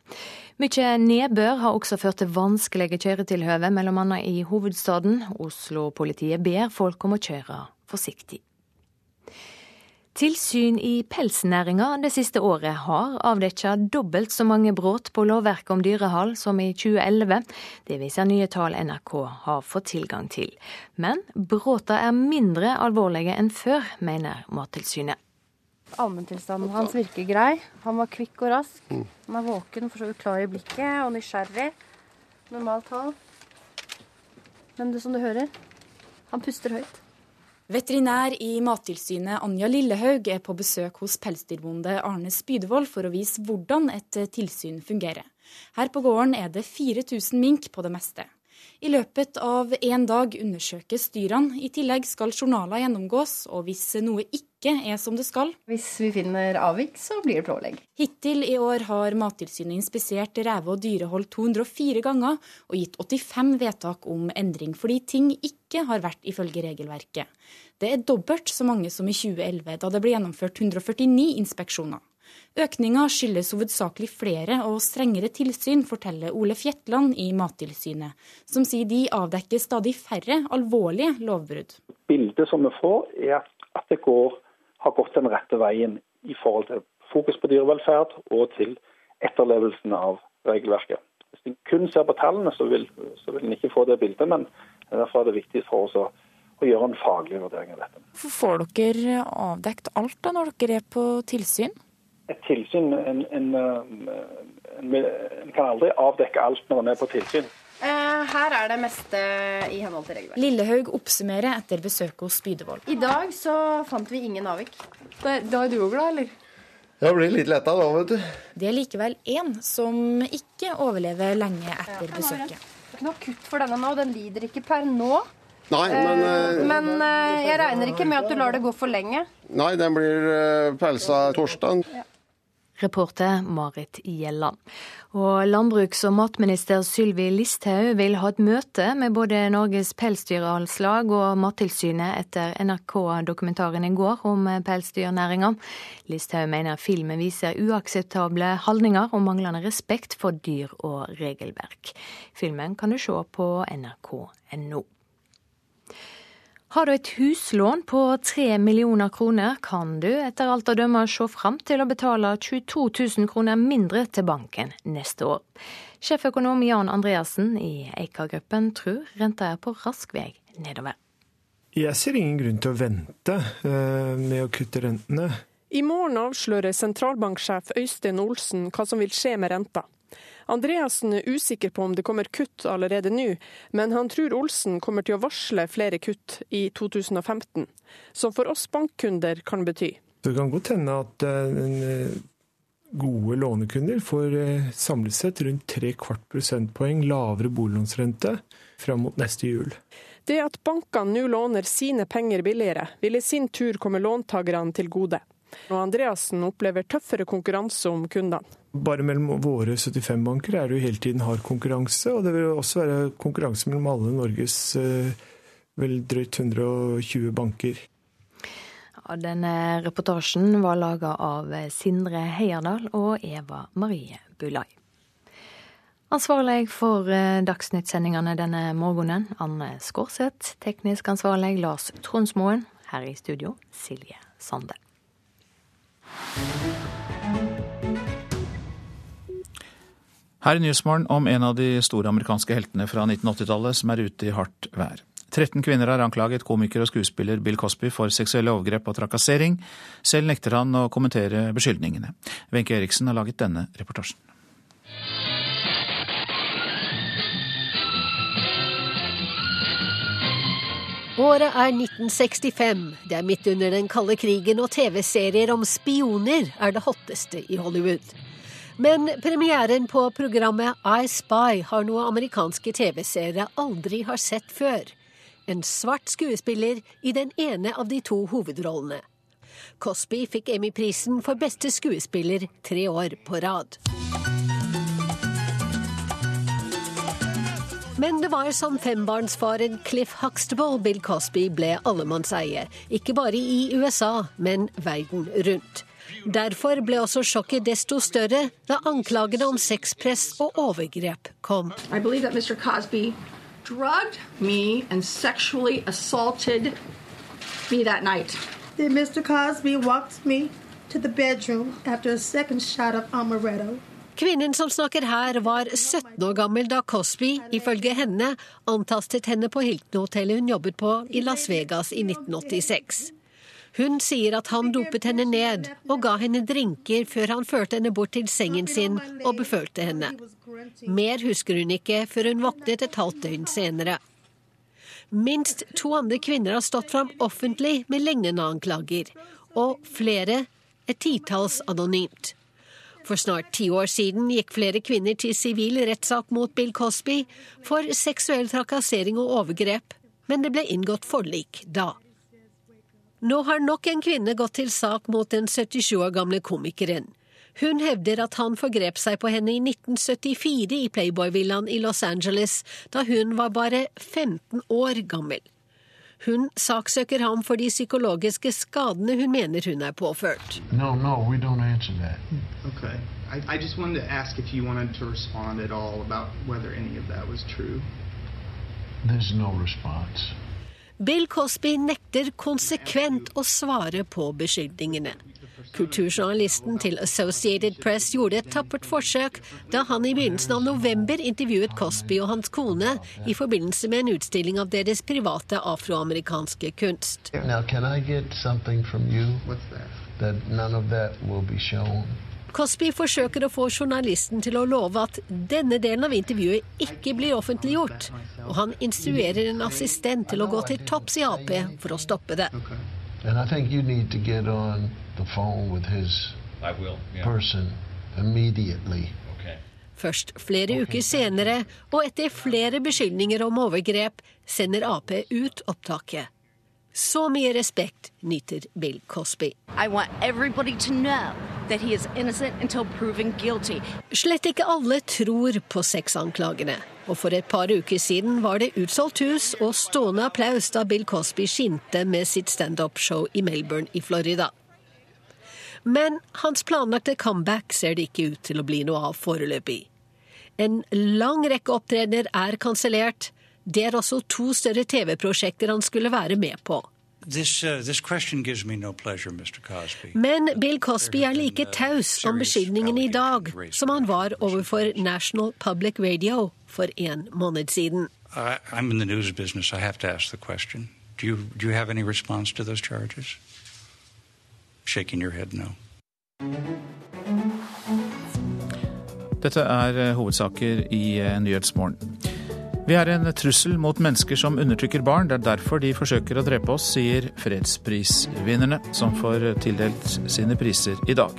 Mykje nedbør har også ført til vanskelige kjøretilhøve, bl.a. i hovedstaden. Oslo-politiet ber folk om å kjøre forsiktig. Tilsyn i pelsnæringa det siste året har avdekket dobbelt så mange brudd på lovverket om dyrehold som i 2011. Det viser nye tall NRK har fått tilgang til. Men bruddene er mindre alvorlige enn før, mener Mattilsynet. Allmenntilstanden hans virker grei. Han var kvikk og rask. Han er våken, for så vidt klar i blikket og nysgjerrig. Normalt tall. Men det som du hører, han puster høyt. Veterinær i Mattilsynet Anja Lillehaug er på besøk hos pelsdyrbonde Arne Spydevold for å vise hvordan et tilsyn fungerer. Her på gården er det 4000 mink på det meste. I løpet av én dag undersøkes dyrene. I tillegg skal journaler gjennomgås, og hvis noe ikke er som det skal Hvis vi finner avvik, så blir det pålegg. Hittil i år har Mattilsynet inspisert reve- og dyrehold 204 ganger og gitt 85 vedtak om endring, fordi ting ikke har vært ifølge regelverket. Det er dobbelt så mange som i 2011, da det ble gjennomført 149 inspeksjoner. Økninga skyldes hovedsakelig flere og strengere tilsyn, forteller Ole Fjetland i Mattilsynet, som sier de avdekker stadig færre alvorlige lovbrudd. Bildet som vi får, er at det går, har gått den rette veien i forhold til fokus på dyrevelferd og til etterlevelsen av regelverket. Hvis en kun ser på tallene, så vil, så vil en ikke få det bildet, men derfor er det viktig for oss å, å gjøre en faglig vurdering av dette. Hvorfor får dere avdekt alt da når dere er på tilsyn? Et tilsyn en, en, en, en, kan aldri avdekke alt når en er på tilsyn. Eh, her er det meste i henhold til regelverket. Lillehaug oppsummerer etter besøket hos Spydevold. I dag så fant vi ingen avvik. Da, da er du òg glad, eller? Jeg blir litt letta da, vet du. Det er likevel én som ikke overlever lenge etter besøket. Det er ikke noe kutt for denne nå, den lider ikke per nå. Nei, men eh, Men eh, jeg regner ikke med at du lar det gå for lenge. Nei, den blir uh, pelsa torsdag. Ja. Reporter Marit Gjelland. Og landbruks- og matminister Sylvi Listhaug vil ha et møte med både Norges pelsdyralslag og Mattilsynet etter NRK-dokumentaren i går om pelsdyrnæringa. Listhaug mener filmen viser uakseptable holdninger og manglende respekt for dyr og regelverk. Filmen kan du se på nrk.no. Har du et huslån på 3 millioner kroner, kan du etter alt å dømme se fram til å betale 22 000 kroner mindre til banken neste år. Sjeføkonom Jan Andreassen i Eika-gruppen tror renta er på rask vei nedover. Jeg ser ingen grunn til å vente med å kutte rentene. I morgen avslører sentralbanksjef Øystein Olsen hva som vil skje med renta. Andreassen er usikker på om det kommer kutt allerede nå, men han tror Olsen kommer til å varsle flere kutt i 2015, som for oss bankkunder kan bety. Det kan godt hende at eh, gode lånekunder får eh, samlet sett rundt tre kvart prosentpoeng lavere boliglånsrente fram mot neste jul. Det at bankene nå låner sine penger billigere, vil i sin tur komme låntakerne til gode. Og Andreassen opplever tøffere konkurranse om kundene. Bare mellom våre 75 banker er det jo hele tiden hard konkurranse, og det vil også være konkurranse mellom alle Norges eh, vel drøyt 120 banker. Ja, denne reportasjen var laga av Sindre Heierdal og Eva Marie Bulai. Ansvarlig for eh, Dagsnytt-sendingene denne morgenen, Anne Skårseth. Teknisk ansvarlig Lars Tronsmoen. Her i studio, Silje Sande. Her i Nyhetsmorgen om en av de store amerikanske heltene fra 1980-tallet som er ute i hardt vær. 13 kvinner har anklaget komiker og skuespiller Bill Cosby for seksuelle overgrep og trakassering. Selv nekter han å kommentere beskyldningene. Wenche Eriksen har laget denne reportasjen. Året er 1965. Det er midt under den kalde krigen, og TV-serier om spioner er det hotteste i Hollywood. Men premieren på programmet I Spy har noe amerikanske TV-seere aldri har sett før. En svart skuespiller i den ene av de to hovedrollene. Cosby fikk Emmy-prisen for beste skuespiller tre år på rad. Men det var som fembarnsfaren Cliff Huxtable Bill Cosby ble allemannseie. Ikke bare i USA, men verden rundt. Derfor ble også sjokket desto større da anklagene om sexpress og overgrep kom. I believe that Mr. Cosby drugged me and sexually assaulted me that night. Then Mr. Cosby walked me to the bedroom after a second shot of amaretto. Kvinnen som snakker her, var 17 år gammel da Cosby, ifølge henne, antastet henne på Hilton-hotellet hun jobbet på i Las Vegas i 1986. Hun sier at han dopet henne ned og ga henne drinker før han førte henne bort til sengen sin og befølte henne. Mer husker hun ikke før hun våknet et halvt døgn senere. Minst to andre kvinner har stått fram offentlig med lignende anklager, og flere et titalls anonymt. For snart ti år siden gikk flere kvinner til sivil rettssak mot Bill Cosby for seksuell trakassering og overgrep, men det ble inngått forlik da. Nå har nok en kvinne gått til sak mot den 77 år gamle komikeren. Hun hevder at han forgrep seg på henne i 1974 i Playboy-villaen i Los Angeles, da hun var bare 15 år gammel. Hun saksøker ham for de psykologiske skadene hun mener hun er påført. No, no, we don't answer that. Okay. I, I just wanted to ask if you wanted to respond at all about whether any of that was true. There's no response. Bill Cosby nekter konsekvent å svare på beskyldningene. Kulturjournalisten til Associated Press gjorde et tappert forsøk da han i begynnelsen av november intervjuet Cosby og hans kone i forbindelse med en utstilling av deres private afroamerikanske kunst. Now, I? Cosby forsøker å få journalisten til å love at denne delen av intervjuet ikke blir offentliggjort, og han instruerer en assistent til å gå til topps i Ap for å stoppe det. And I think you need to get on the phone with his person immediately. Først flere uker senere, og etter flere beskyldninger om overgrep, sender Ap ut opptaket. Så mye respekt nyter Bill Cosby. Slett ikke alle tror på sexanklagene. Og for et par uker siden var det utsolgt hus og stående applaus da Bill Cosby skinte med sitt standup-show i Melbourne i Florida. Men hans planlagte comeback ser det ikke ut til å bli noe av foreløpig. En lang rekke opptredener er kansellert. Det er også to større TV-prosjekter han skulle være med på. This, uh, this no pleasure, Men Bill Cosby er like taus om beskyldningene i dag som han var overfor National Public Radio for en måned siden. Uh, I'm in the news business. I have to ask the question. Do you, do you have any response to those charges? shaking your head no. Dette er eh, hovedsaker i Nyhetsmorgen. Vi er en trussel mot mennesker som undertrykker barn. Det er derfor de forsøker å drepe oss, sier fredsprisvinnerne, som får tildelt sine priser i dag.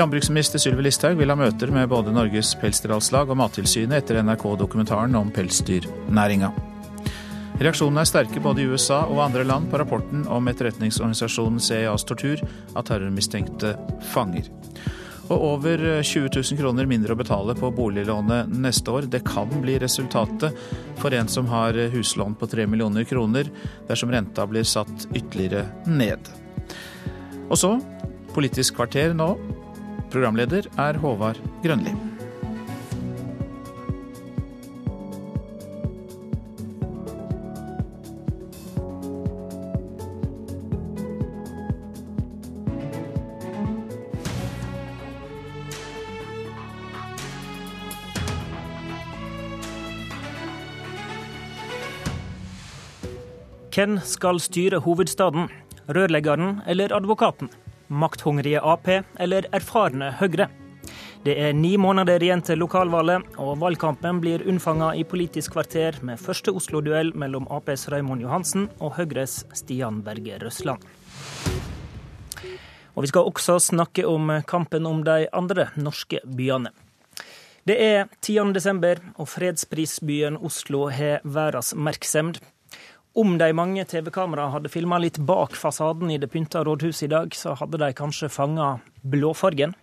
Landbruksminister Sylvi Listhaug vil ha møter med både Norges Pelsdyralslag og Mattilsynet etter NRK-dokumentaren om pelsdyrnæringa. Reaksjonene er sterke både i USA og andre land på rapporten om etterretningsorganisasjonen CIAs tortur av terrormistenkte fanger og over 20 000 kroner mindre å betale på boliglånet neste år. Det kan bli resultatet for en som har huslån på 3 millioner kroner, dersom renta blir satt ytterligere ned. Og så Politisk kvarter nå. Programleder er Håvard Grønli. Hvem skal styre hovedstaden? Rørleggeren eller advokaten? Makthungrige Ap eller erfarne Høyre? Det er ni måneder igjen til lokalvalget, og valgkampen blir unnfanga i Politisk kvarter med første Oslo-duell mellom Aps Raymond Johansen og Høyres Stian Berge Røsland. Og vi skal også snakke om kampen om de andre norske byene. Det er 10. desember, og fredsprisbyen Oslo har verdens merksemd. Om de mange TV-kameraene hadde filma litt bak fasaden i det pynta rådhuset i dag, så hadde de kanskje fanga blåfargen.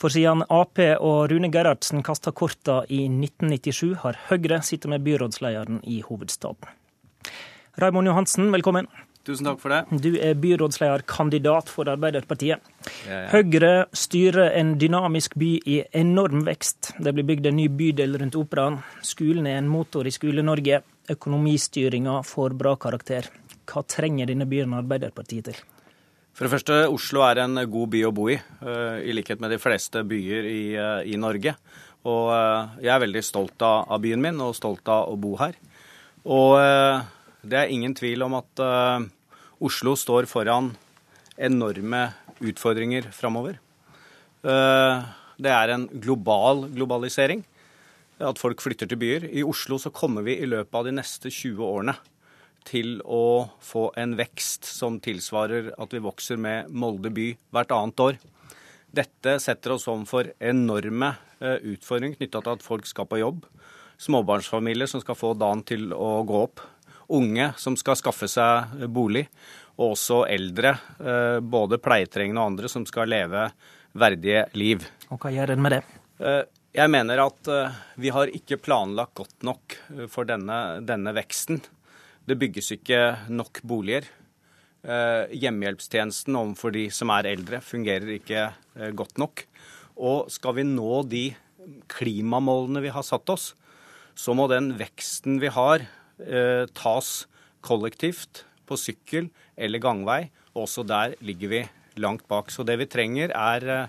For siden Ap og Rune Gerhardsen kasta korta i 1997, har Høyre sittet med byrådslederen i hovedstaden. Raymond Johansen, velkommen. Tusen takk for det. Du er byrådslederkandidat for Arbeiderpartiet. Ja, ja. Høyre styrer en dynamisk by i enorm vekst. Det blir bygd en ny bydel rundt Operaen. Skolen er en motor i Skole-Norge økonomistyringa får bra karakter. Hva trenger denne byen Arbeiderpartiet til? For det første, Oslo er en god by å bo i, eh, i likhet med de fleste byer i, eh, i Norge. Og eh, jeg er veldig stolt av, av, byen min og stolt av å bo her. Og det er ingen tvil om at Oslo står foran enorme utfordringer framover. Det er en global globalisering at folk flytter til byer. I Oslo så kommer vi i løpet av de neste 20 årene til å få en vekst som tilsvarer at vi vokser med Molde by hvert annet år. Dette setter oss om for enorme uh, utfordringer knytta til at folk skal på jobb. Småbarnsfamilier som skal få dagen til å gå opp. Unge som skal skaffe seg bolig. Og også eldre, eh, både pleietrengende og andre, som skal leve verdige liv. Og hva gjør en med det? Eh, jeg mener at eh, vi har ikke planlagt godt nok eh, for denne, denne veksten. Det bygges ikke nok boliger. Eh, hjemmehjelpstjenesten overfor de som er eldre, fungerer ikke godt nok. Og skal vi nå de klimamålene vi har satt oss, så må den veksten vi har, tas kollektivt, på sykkel eller gangvei. Også der ligger vi langt bak. Så det vi trenger, er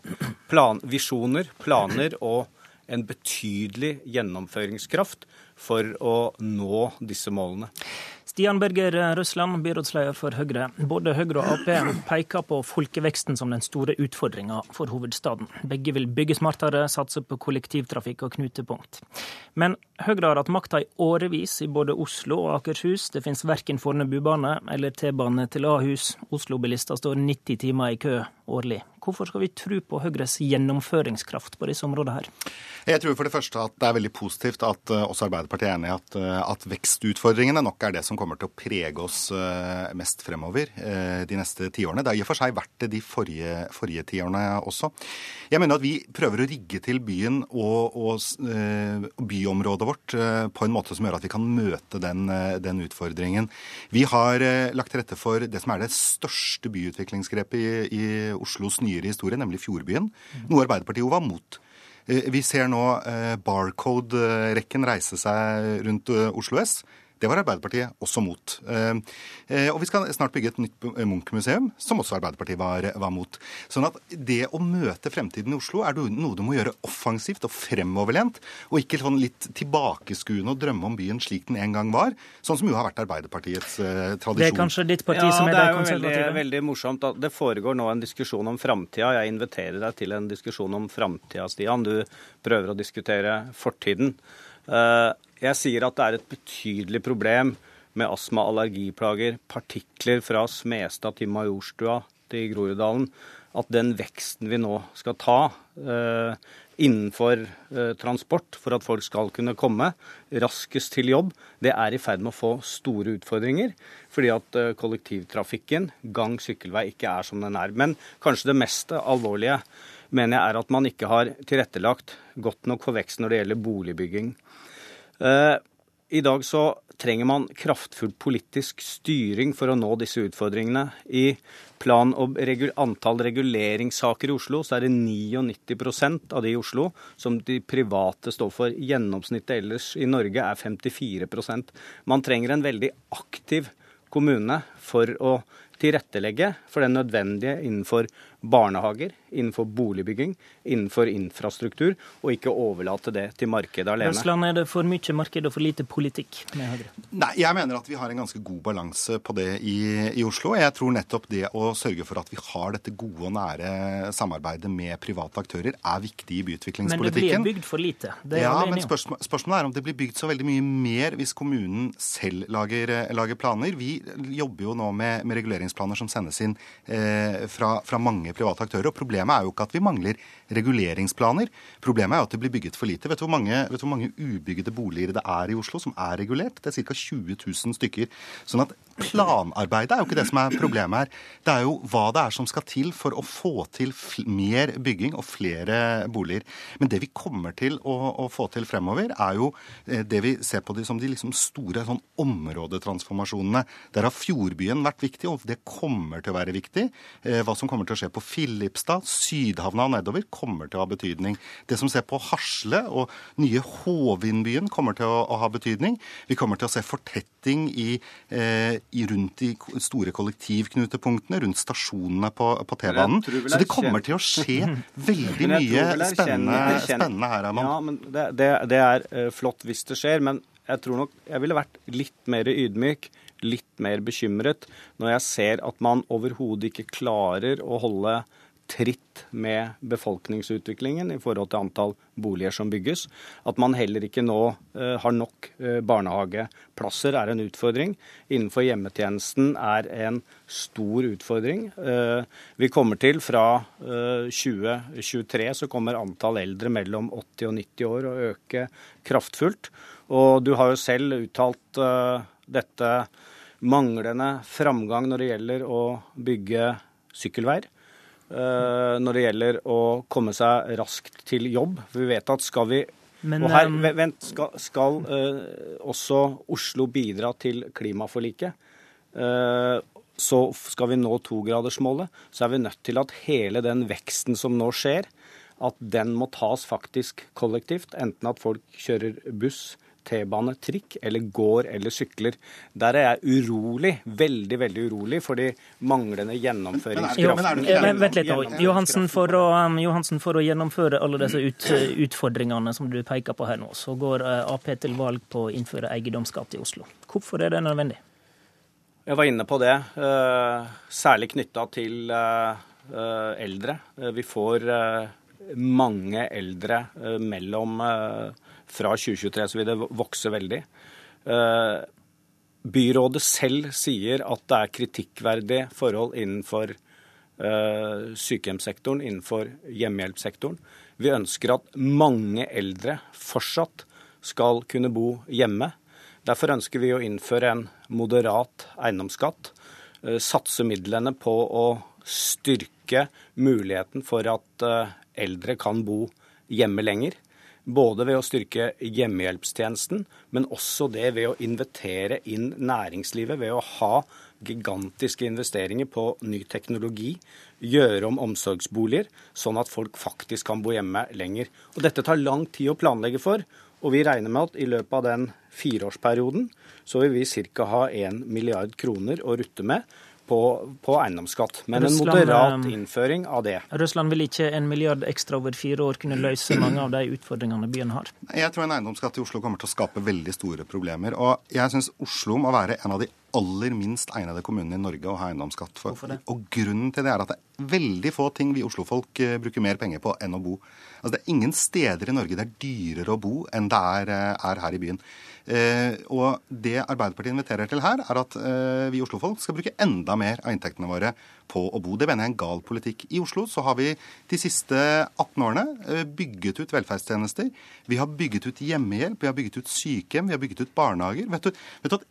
plan, visjoner, planer og en betydelig gjennomføringskraft for å nå disse målene. Stian Berger Røsland, byrådsleder for Høyre. Både Høyre og Ap peker på folkeveksten som den store utfordringa for hovedstaden. Begge vil bygge smartere, satse på kollektivtrafikk og knutepunkt. Men Høyre har hatt makta i årevis i både Oslo og Akershus. Det finnes verken Fornebubane eller T-bane til Ahus. Oslo-bilister står 90 timer i kø årlig. Hvorfor skal vi tro på Høyres gjennomføringskraft på disse områdene her? Jeg tror for det første at det er veldig positivt at uh, også Arbeiderpartiet er enig i at, uh, at, vekstutfordringene nok er det som kommer til å prege oss uh, mest fremover de neste tiårene. Det har i og for seg vært det de forrige, forrige tiårene også. Jeg mener at vi prøver å rigge til byen og, og byområdet vårt på en måte som gjør at vi kan møte den, den utfordringen. Vi har lagt til rette for det som er det største byutviklingsgrepet i, i Oslos nyere historie, nemlig Fjordbyen. Noe Arbeiderpartiet jo var mot. Eh, vi ser nå eh, Barcode-rekken reise seg rundt eh, Oslo S. Det var Arbeiderpartiet også mot. Og vi skal snart bygge et nytt Munch-museum, som også Arbeiderpartiet var, var mot. Sånn at det å møte fremtiden i Oslo er noe du må gjøre offensivt og fremoverlent, og ikke sånn litt tilbakeskuende og drømme om byen slik den en gang var, sånn som jo har vært Arbeiderpartiets eh, tradisjon. Det er kanskje ditt parti ja, som er det er konservative? Veldig, veldig morsomt. at Det foregår nå en diskusjon om framtida. Jeg inviterer deg til en diskusjon om framtida, Stian. Du prøver å diskutere fortiden. Eh, jeg sier at det er et betydelig problem med astma, allergiplager, partikler fra Smestad til Majorstua til Groruddalen. At den veksten vi nå skal ta eh, innenfor eh, transport for at folk skal kunne komme raskest til jobb, det er i ferd med å få store utfordringer. Fordi at eh, kollektivtrafikken, gang, sykkelvei, ikke er som den er. Men kanskje det mest alvorlige mener jeg er at man ikke har tilrettelagt godt nok for vekst når det gjelder boligbygging. Eh, I dag så trenger man kraftfull politisk styring for å nå disse utfordringene. I plan og antall reguleringssaker i Oslo, så er det 99% av de i Oslo som de private står for. Gjennomsnittet ellers i Norge er 54% Man trenger en veldig aktiv kommune for å tilrettelegge for det nødvendige innenfor barnehager, innenfor boligbygging, innenfor infrastruktur, og ikke overlate det til markedet alene. Røsland, er det for mye marked og for lite politikk med Høyre? Nei, jeg mener at vi har en ganske god balanse på det i, i Oslo. Jeg tror nettopp det å sørge for at vi har dette gode og nære samarbeidet med private aktører, er viktig i byutviklingspolitikken. Men det blir bygd for lite. Det ja, men spørsmål, spørsmålet er om det blir bygd så veldig mye mer hvis kommunen selv lager, lager planer. Vi jobber jo nå med, med reguleringsplaner som sendes inn eh, fra, fra mange private aktører. og Problemet er jo ikke at vi mangler reguleringsplaner. Problemet er at det blir bygget for lite. Vet du hvor mange, du hvor mange ubygde boliger det er i Oslo som er regulert? Det er ca. 20 000 stykker. Sånn at planarbeidet er jo ikke det som er problemet her. Det er jo hva det er som skal til for å få til mer bygging og flere boliger. Men det vi kommer til å, å få til fremover, er jo eh, det vi ser på de, som de liksom store sånn områdetransformasjonene. Der har Fjordbyen vært viktig, og det kommer til å være viktig. Eh, hva som kommer til å skje på Filipstad, Sydhavna og nedover, kommer til å ha betydning. Det som ser på Hasle og nye Håvindbyen kommer til å, å, ha betydning. Vi kommer til å se fortetting i, eh, i rundt de store kollektivknutepunktene, rundt stasjonene på, på T-banen. Så det kommer til å skje veldig mye spennende, spennende, her, Herman. Ja, men det, det, det er uh, flott hvis det skjer. men jeg tror nok jeg ville vært litt mer ydmyk, litt mer bekymret, når jeg ser at man overhodet ikke klarer å holde tritt med befolkningsutviklingen i forhold til antall boliger som bygges. At man heller ikke nå eh, har nok eh, barnehageplasser er en utfordring. Innenfor hjemmetjenesten er en stor utfordring. Eh, vi kommer til fra 2023 så kommer antall eldre mellom 80 og 90 år å øke kraftfullt. Og du har jo selv uttalt dette manglende framgang når det gjelder å bygge sykkelveier. Eh, når det gjelder å komme seg raskt til jobb. For vi vet at skal vi Men, og her, eh, vent, skal, skal uh, også Oslo bidra til klimaforliket, så skal vi nå togradersmålet, så er vi nødt til at hele den veksten som nå skjer, at den må tas faktisk kollektivt. Enten at folk kjører buss, T-bane, trikk, eller går eller sykler. Der er jeg urolig, veldig veldig urolig, for de manglende gjennomføringskraften. Vent litt, Johansen for, å, um, Johansen, for å gjennomføre alle disse ut, utfordringene som du peker på her nå, så går uh, Ap til valg på å innføre eiendomsskatt i Oslo. Hvorfor er det nødvendig? Jeg var inne på det, uh, særlig knytta til eldre. Vi får mange eldre mellom fra 2023 så vil det vokse veldig. Eh, byrådet selv sier at det er kritikkverdige forhold innenfor eh, sykehjemssektoren, innenfor hjemmehjelpssektoren. Vi ønsker at mange eldre fortsatt skal kunne bo hjemme. Derfor ønsker vi å innføre en moderat eiendomsskatt. Eh, satse midlene på å styrke muligheten for at eldre kan bo hjemme lenger. Både ved å styrke hjemmehjelpstjenesten, men også det ved å invitere inn næringslivet. Ved å ha gigantiske investeringer på ny teknologi. Gjøre om omsorgsboliger, sånn at folk faktisk kan bo hjemme lenger. Og Dette tar lang tid å planlegge for. Og vi regner med at i løpet av den fireårsperioden så vil vi ca. ha 1 milliard kroner å rutte med på, på, eiendomsskatt. Men Russland, en moderat eh, innføring av det. Russland vil ikke en milliard ekstra over fire år kunne løse mange av de utfordringene byen har? Jeg tror en eiendomsskatt i Oslo kommer til å skape veldig store problemer. Og jeg syns Oslo må være en av de aller minst egnede kommunene i Norge å ha eiendomsskatt for. Og grunnen til det er at det er veldig få ting vi oslofolk eh, bruker mer penger på enn å bo. Altså Det er ingen steder i Norge det er dyrere å bo enn det er, eh, er her i byen. Eh, og det Arbeiderpartiet inviterer til her, er at eh, vi Oslo-folk skal bruke enda mer av inntektene våre på å bo. Det mener jeg er en gal politikk. I Oslo så har vi de siste 18 årene eh, bygget ut velferdstjenester. Vi har bygget ut hjemmehjelp, vi har bygget ut sykehjem, vi har bygget ut barnehager. Vet du, vet du at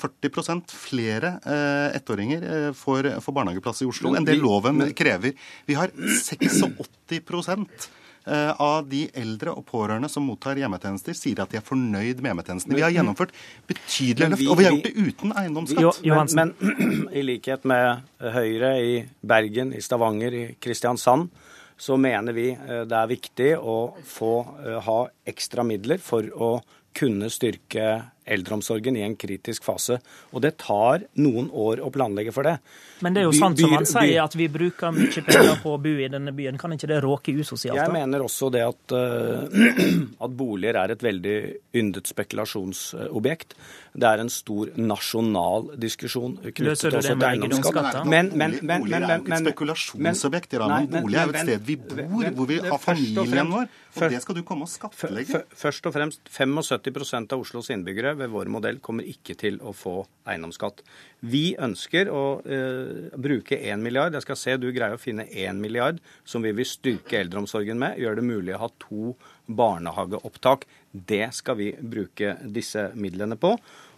41% flere eh, ettåringer eh, får, får barnehageplass i Oslo enn det loven krever? Vi har 86 Eh, av de eldre og pårørende som mottar hjemmetjenester, sier at de er fornøyd med hjemmetjenestene. Vi har gjennomført betydelige løft, og vi har gjort det uten eiendomsskatt. Men, men, i likhet med Høyre i Bergen, i Stavanger, i Kristiansand, så mener vi eh, det er viktig å få eh, ha ekstra midler for å kunne styrke eldreomsorgen i en kritisk fase. Og det tar noen år å planlegge for det. Men det er jo by, sant som han sier, at vi bruker mye penger på å bo i denne byen. Kan ikke det råke usosialt? Jeg mener også det at, uh, at boliger er et veldig yndet spekulasjonsobjekt. Det er en stor nasjonal diskusjon knyttet også til eiendomsskatt. Men, men, men, bolig er jo ikke et spekulasjonsobjekt. Bolig er jo et sted vi bor, hvor vi har familien vår. Og det skal du komme og skattlegge. Først og fremst 75% av Oslos innbyggere ved vår modell kommer ikke til å få eiendomsskatt. Vi ønsker å uh, bruke 1 milliard. Jeg skal se du greier å finne 1 milliard som vi vil styrke eldreomsorgen med. Gjøre det mulig å ha to barnehageopptak. Det skal vi bruke disse midlene på.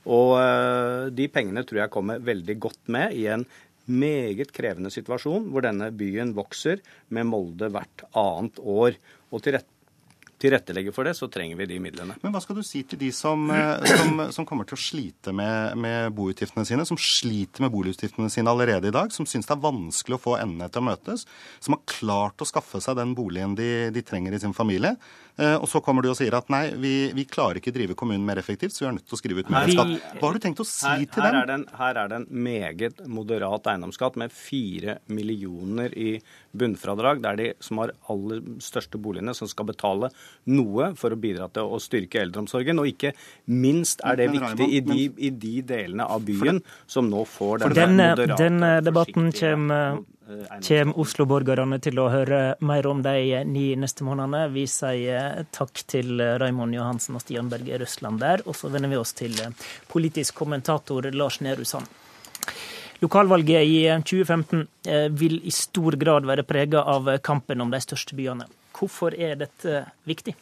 Og uh, de pengene tror jeg kommer veldig godt med i en meget krevende situasjon hvor denne byen vokser med Molde hvert annet år. Og til rette for det, så trenger vi de midlene. Men hva skal du si til de som, eh, som, som kommer til å slite med, med boutgiftene sine, som sliter med boligutgiftene sine allerede i dag, som syns det er vanskelig å få endene til å møtes, som har klart å skaffe seg den boligen de, de trenger i sin familie, Eh, og så kommer du og sier at nei, vi, vi klarer ikke drive kommunen mer effektivt, så vi er nødt til å skrive ut mer skatt. Hva har du tenkt å si her, til her dem? Er her er det en meget moderat eiendomsskatt med fire millioner i bunnfradrag. Det er de som har aller største boligene som skal betale noe for å bidra til å styrke eldreomsorgen. Og ikke minst er det viktig i de, i de delene av byen som nå får denne, denne moderate Denne debatten kommer kommer Oslo-borgerne til å høre mer om de ni neste månedene. Vi sier takk til Raymond Johansen og Stian Berge Røsland der. Og så vender vi oss til politisk kommentator Lars Nehru Sand. Lokalvalget i 2015 eh, vil i stor grad være prega av kampen om de største byene. Hvorfor er dette viktig?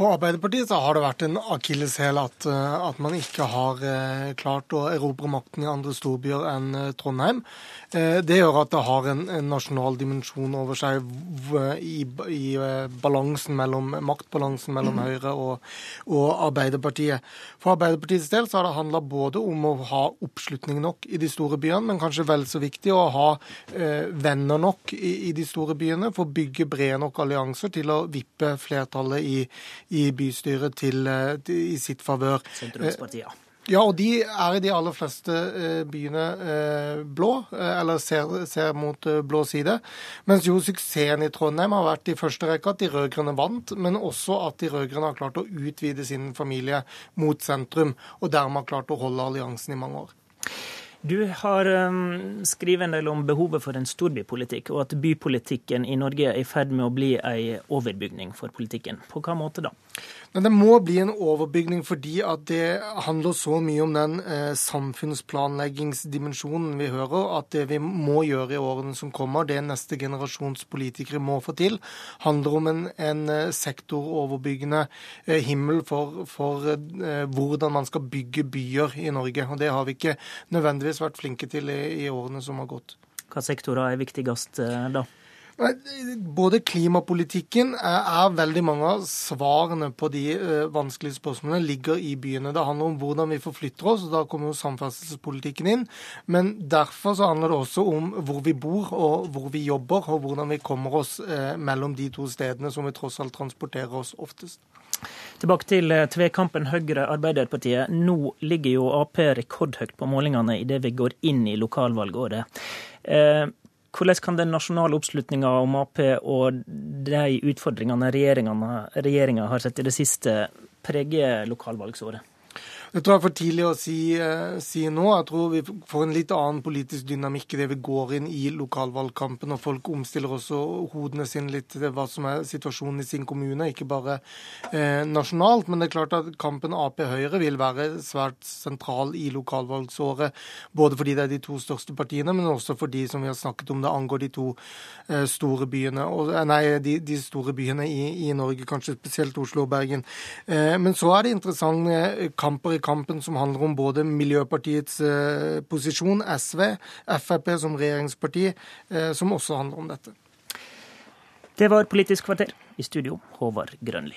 For Arbeiderpartiet så har det vært en akilleshæl at, eh, at, man ikke har eh, klart å erobre makten i andre storbyer enn eh, Trondheim. Det gjør at det har en, en nasjonal dimensjon over seg i, i balansen mellom, maktbalansen mellom Høyre og, og, Arbeiderpartiet. For Arbeiderpartiets del så har det handla både om å ha oppslutning nok i de store byene, men kanskje vel så viktig å ha eh, venner nok i, i, de store byene for å bygge brede nok allianser til å vippe flertallet i i bystyret til, eh, til, i sitt favør. Sentrumspartiet. Ja, og de er i de aller fleste eh, byene eh, blå, eller ser, ser, mot blå side. Mens jo suksessen i Trondheim har vært i første rekke at de rød-grønne vant, men også at de rød-grønne har klart å utvide sin familie mot sentrum, og dermed har klart å holde alliansen i mange år. Du har um, skrevet en del om behovet for en storbypolitikk, og at bypolitikken i Norge er i ferd med å bli ei overbygning for politikken. På hva måte da? Men det må bli en overbygning fordi at det handler så mye om den eh, samfunnsplanleggingsdimensjonen vi hører, at det vi må gjøre i årene som kommer, det neste generasjons politikere må få til, handler om en, en eh, sektoroverbyggende eh, himmel for, for eh, hvordan man skal bygge byer i Norge. Og det har vi ikke nødvendigvis vært flinke til i, i årene som har gått. Hva sektorer er viktigst eh, da? Både klimapolitikken er veldig mange av svarene på de eh, vanskelige spørsmålene ligger i byene. Det handler om hvordan vi forflytter oss, og da kommer jo samferdselspolitikken inn. Men derfor så handler det også om hvor vi bor og hvor vi jobber, og hvordan vi kommer oss eh, mellom de to stedene som vi tross alt transporterer oss oftest. Tilbake til eh, tvekampen Høyre-Arbeiderpartiet. Nå ligger jo Ap rekordhøyt på målingene idet vi går inn i lokalvalgåret. Hvordan kan den nasjonale oppslutninga om Ap og de utfordringene regjeringa har sett i det siste, prege lokalvalgsåret? Det tror jeg er for tidlig å si, eh, si, nå. Jeg tror vi får en litt annen politisk dynamikk idet vi går inn i lokalvalgkampen, og folk omstiller også hodene sine litt til hva som er situasjonen i sin kommune, ikke bare eh, nasjonalt. Men det er klart at kampen Ap-Høyre vil være svært sentral i lokalvalgsåret. Både fordi det er de to største partiene, men også fordi, som vi har snakket om, det angår de to eh, store byene, og, eh, nei, de, de, store byene i, i, Norge, kanskje spesielt Oslo og Bergen. Eh, men så er det interessante kamper i kampen som handler om både Miljøpartiets eh, posisjon, SV, Frp som regjeringsparti, eh, som også handler om dette. Det var Politisk kvarter. I studio, Håvard Grønli.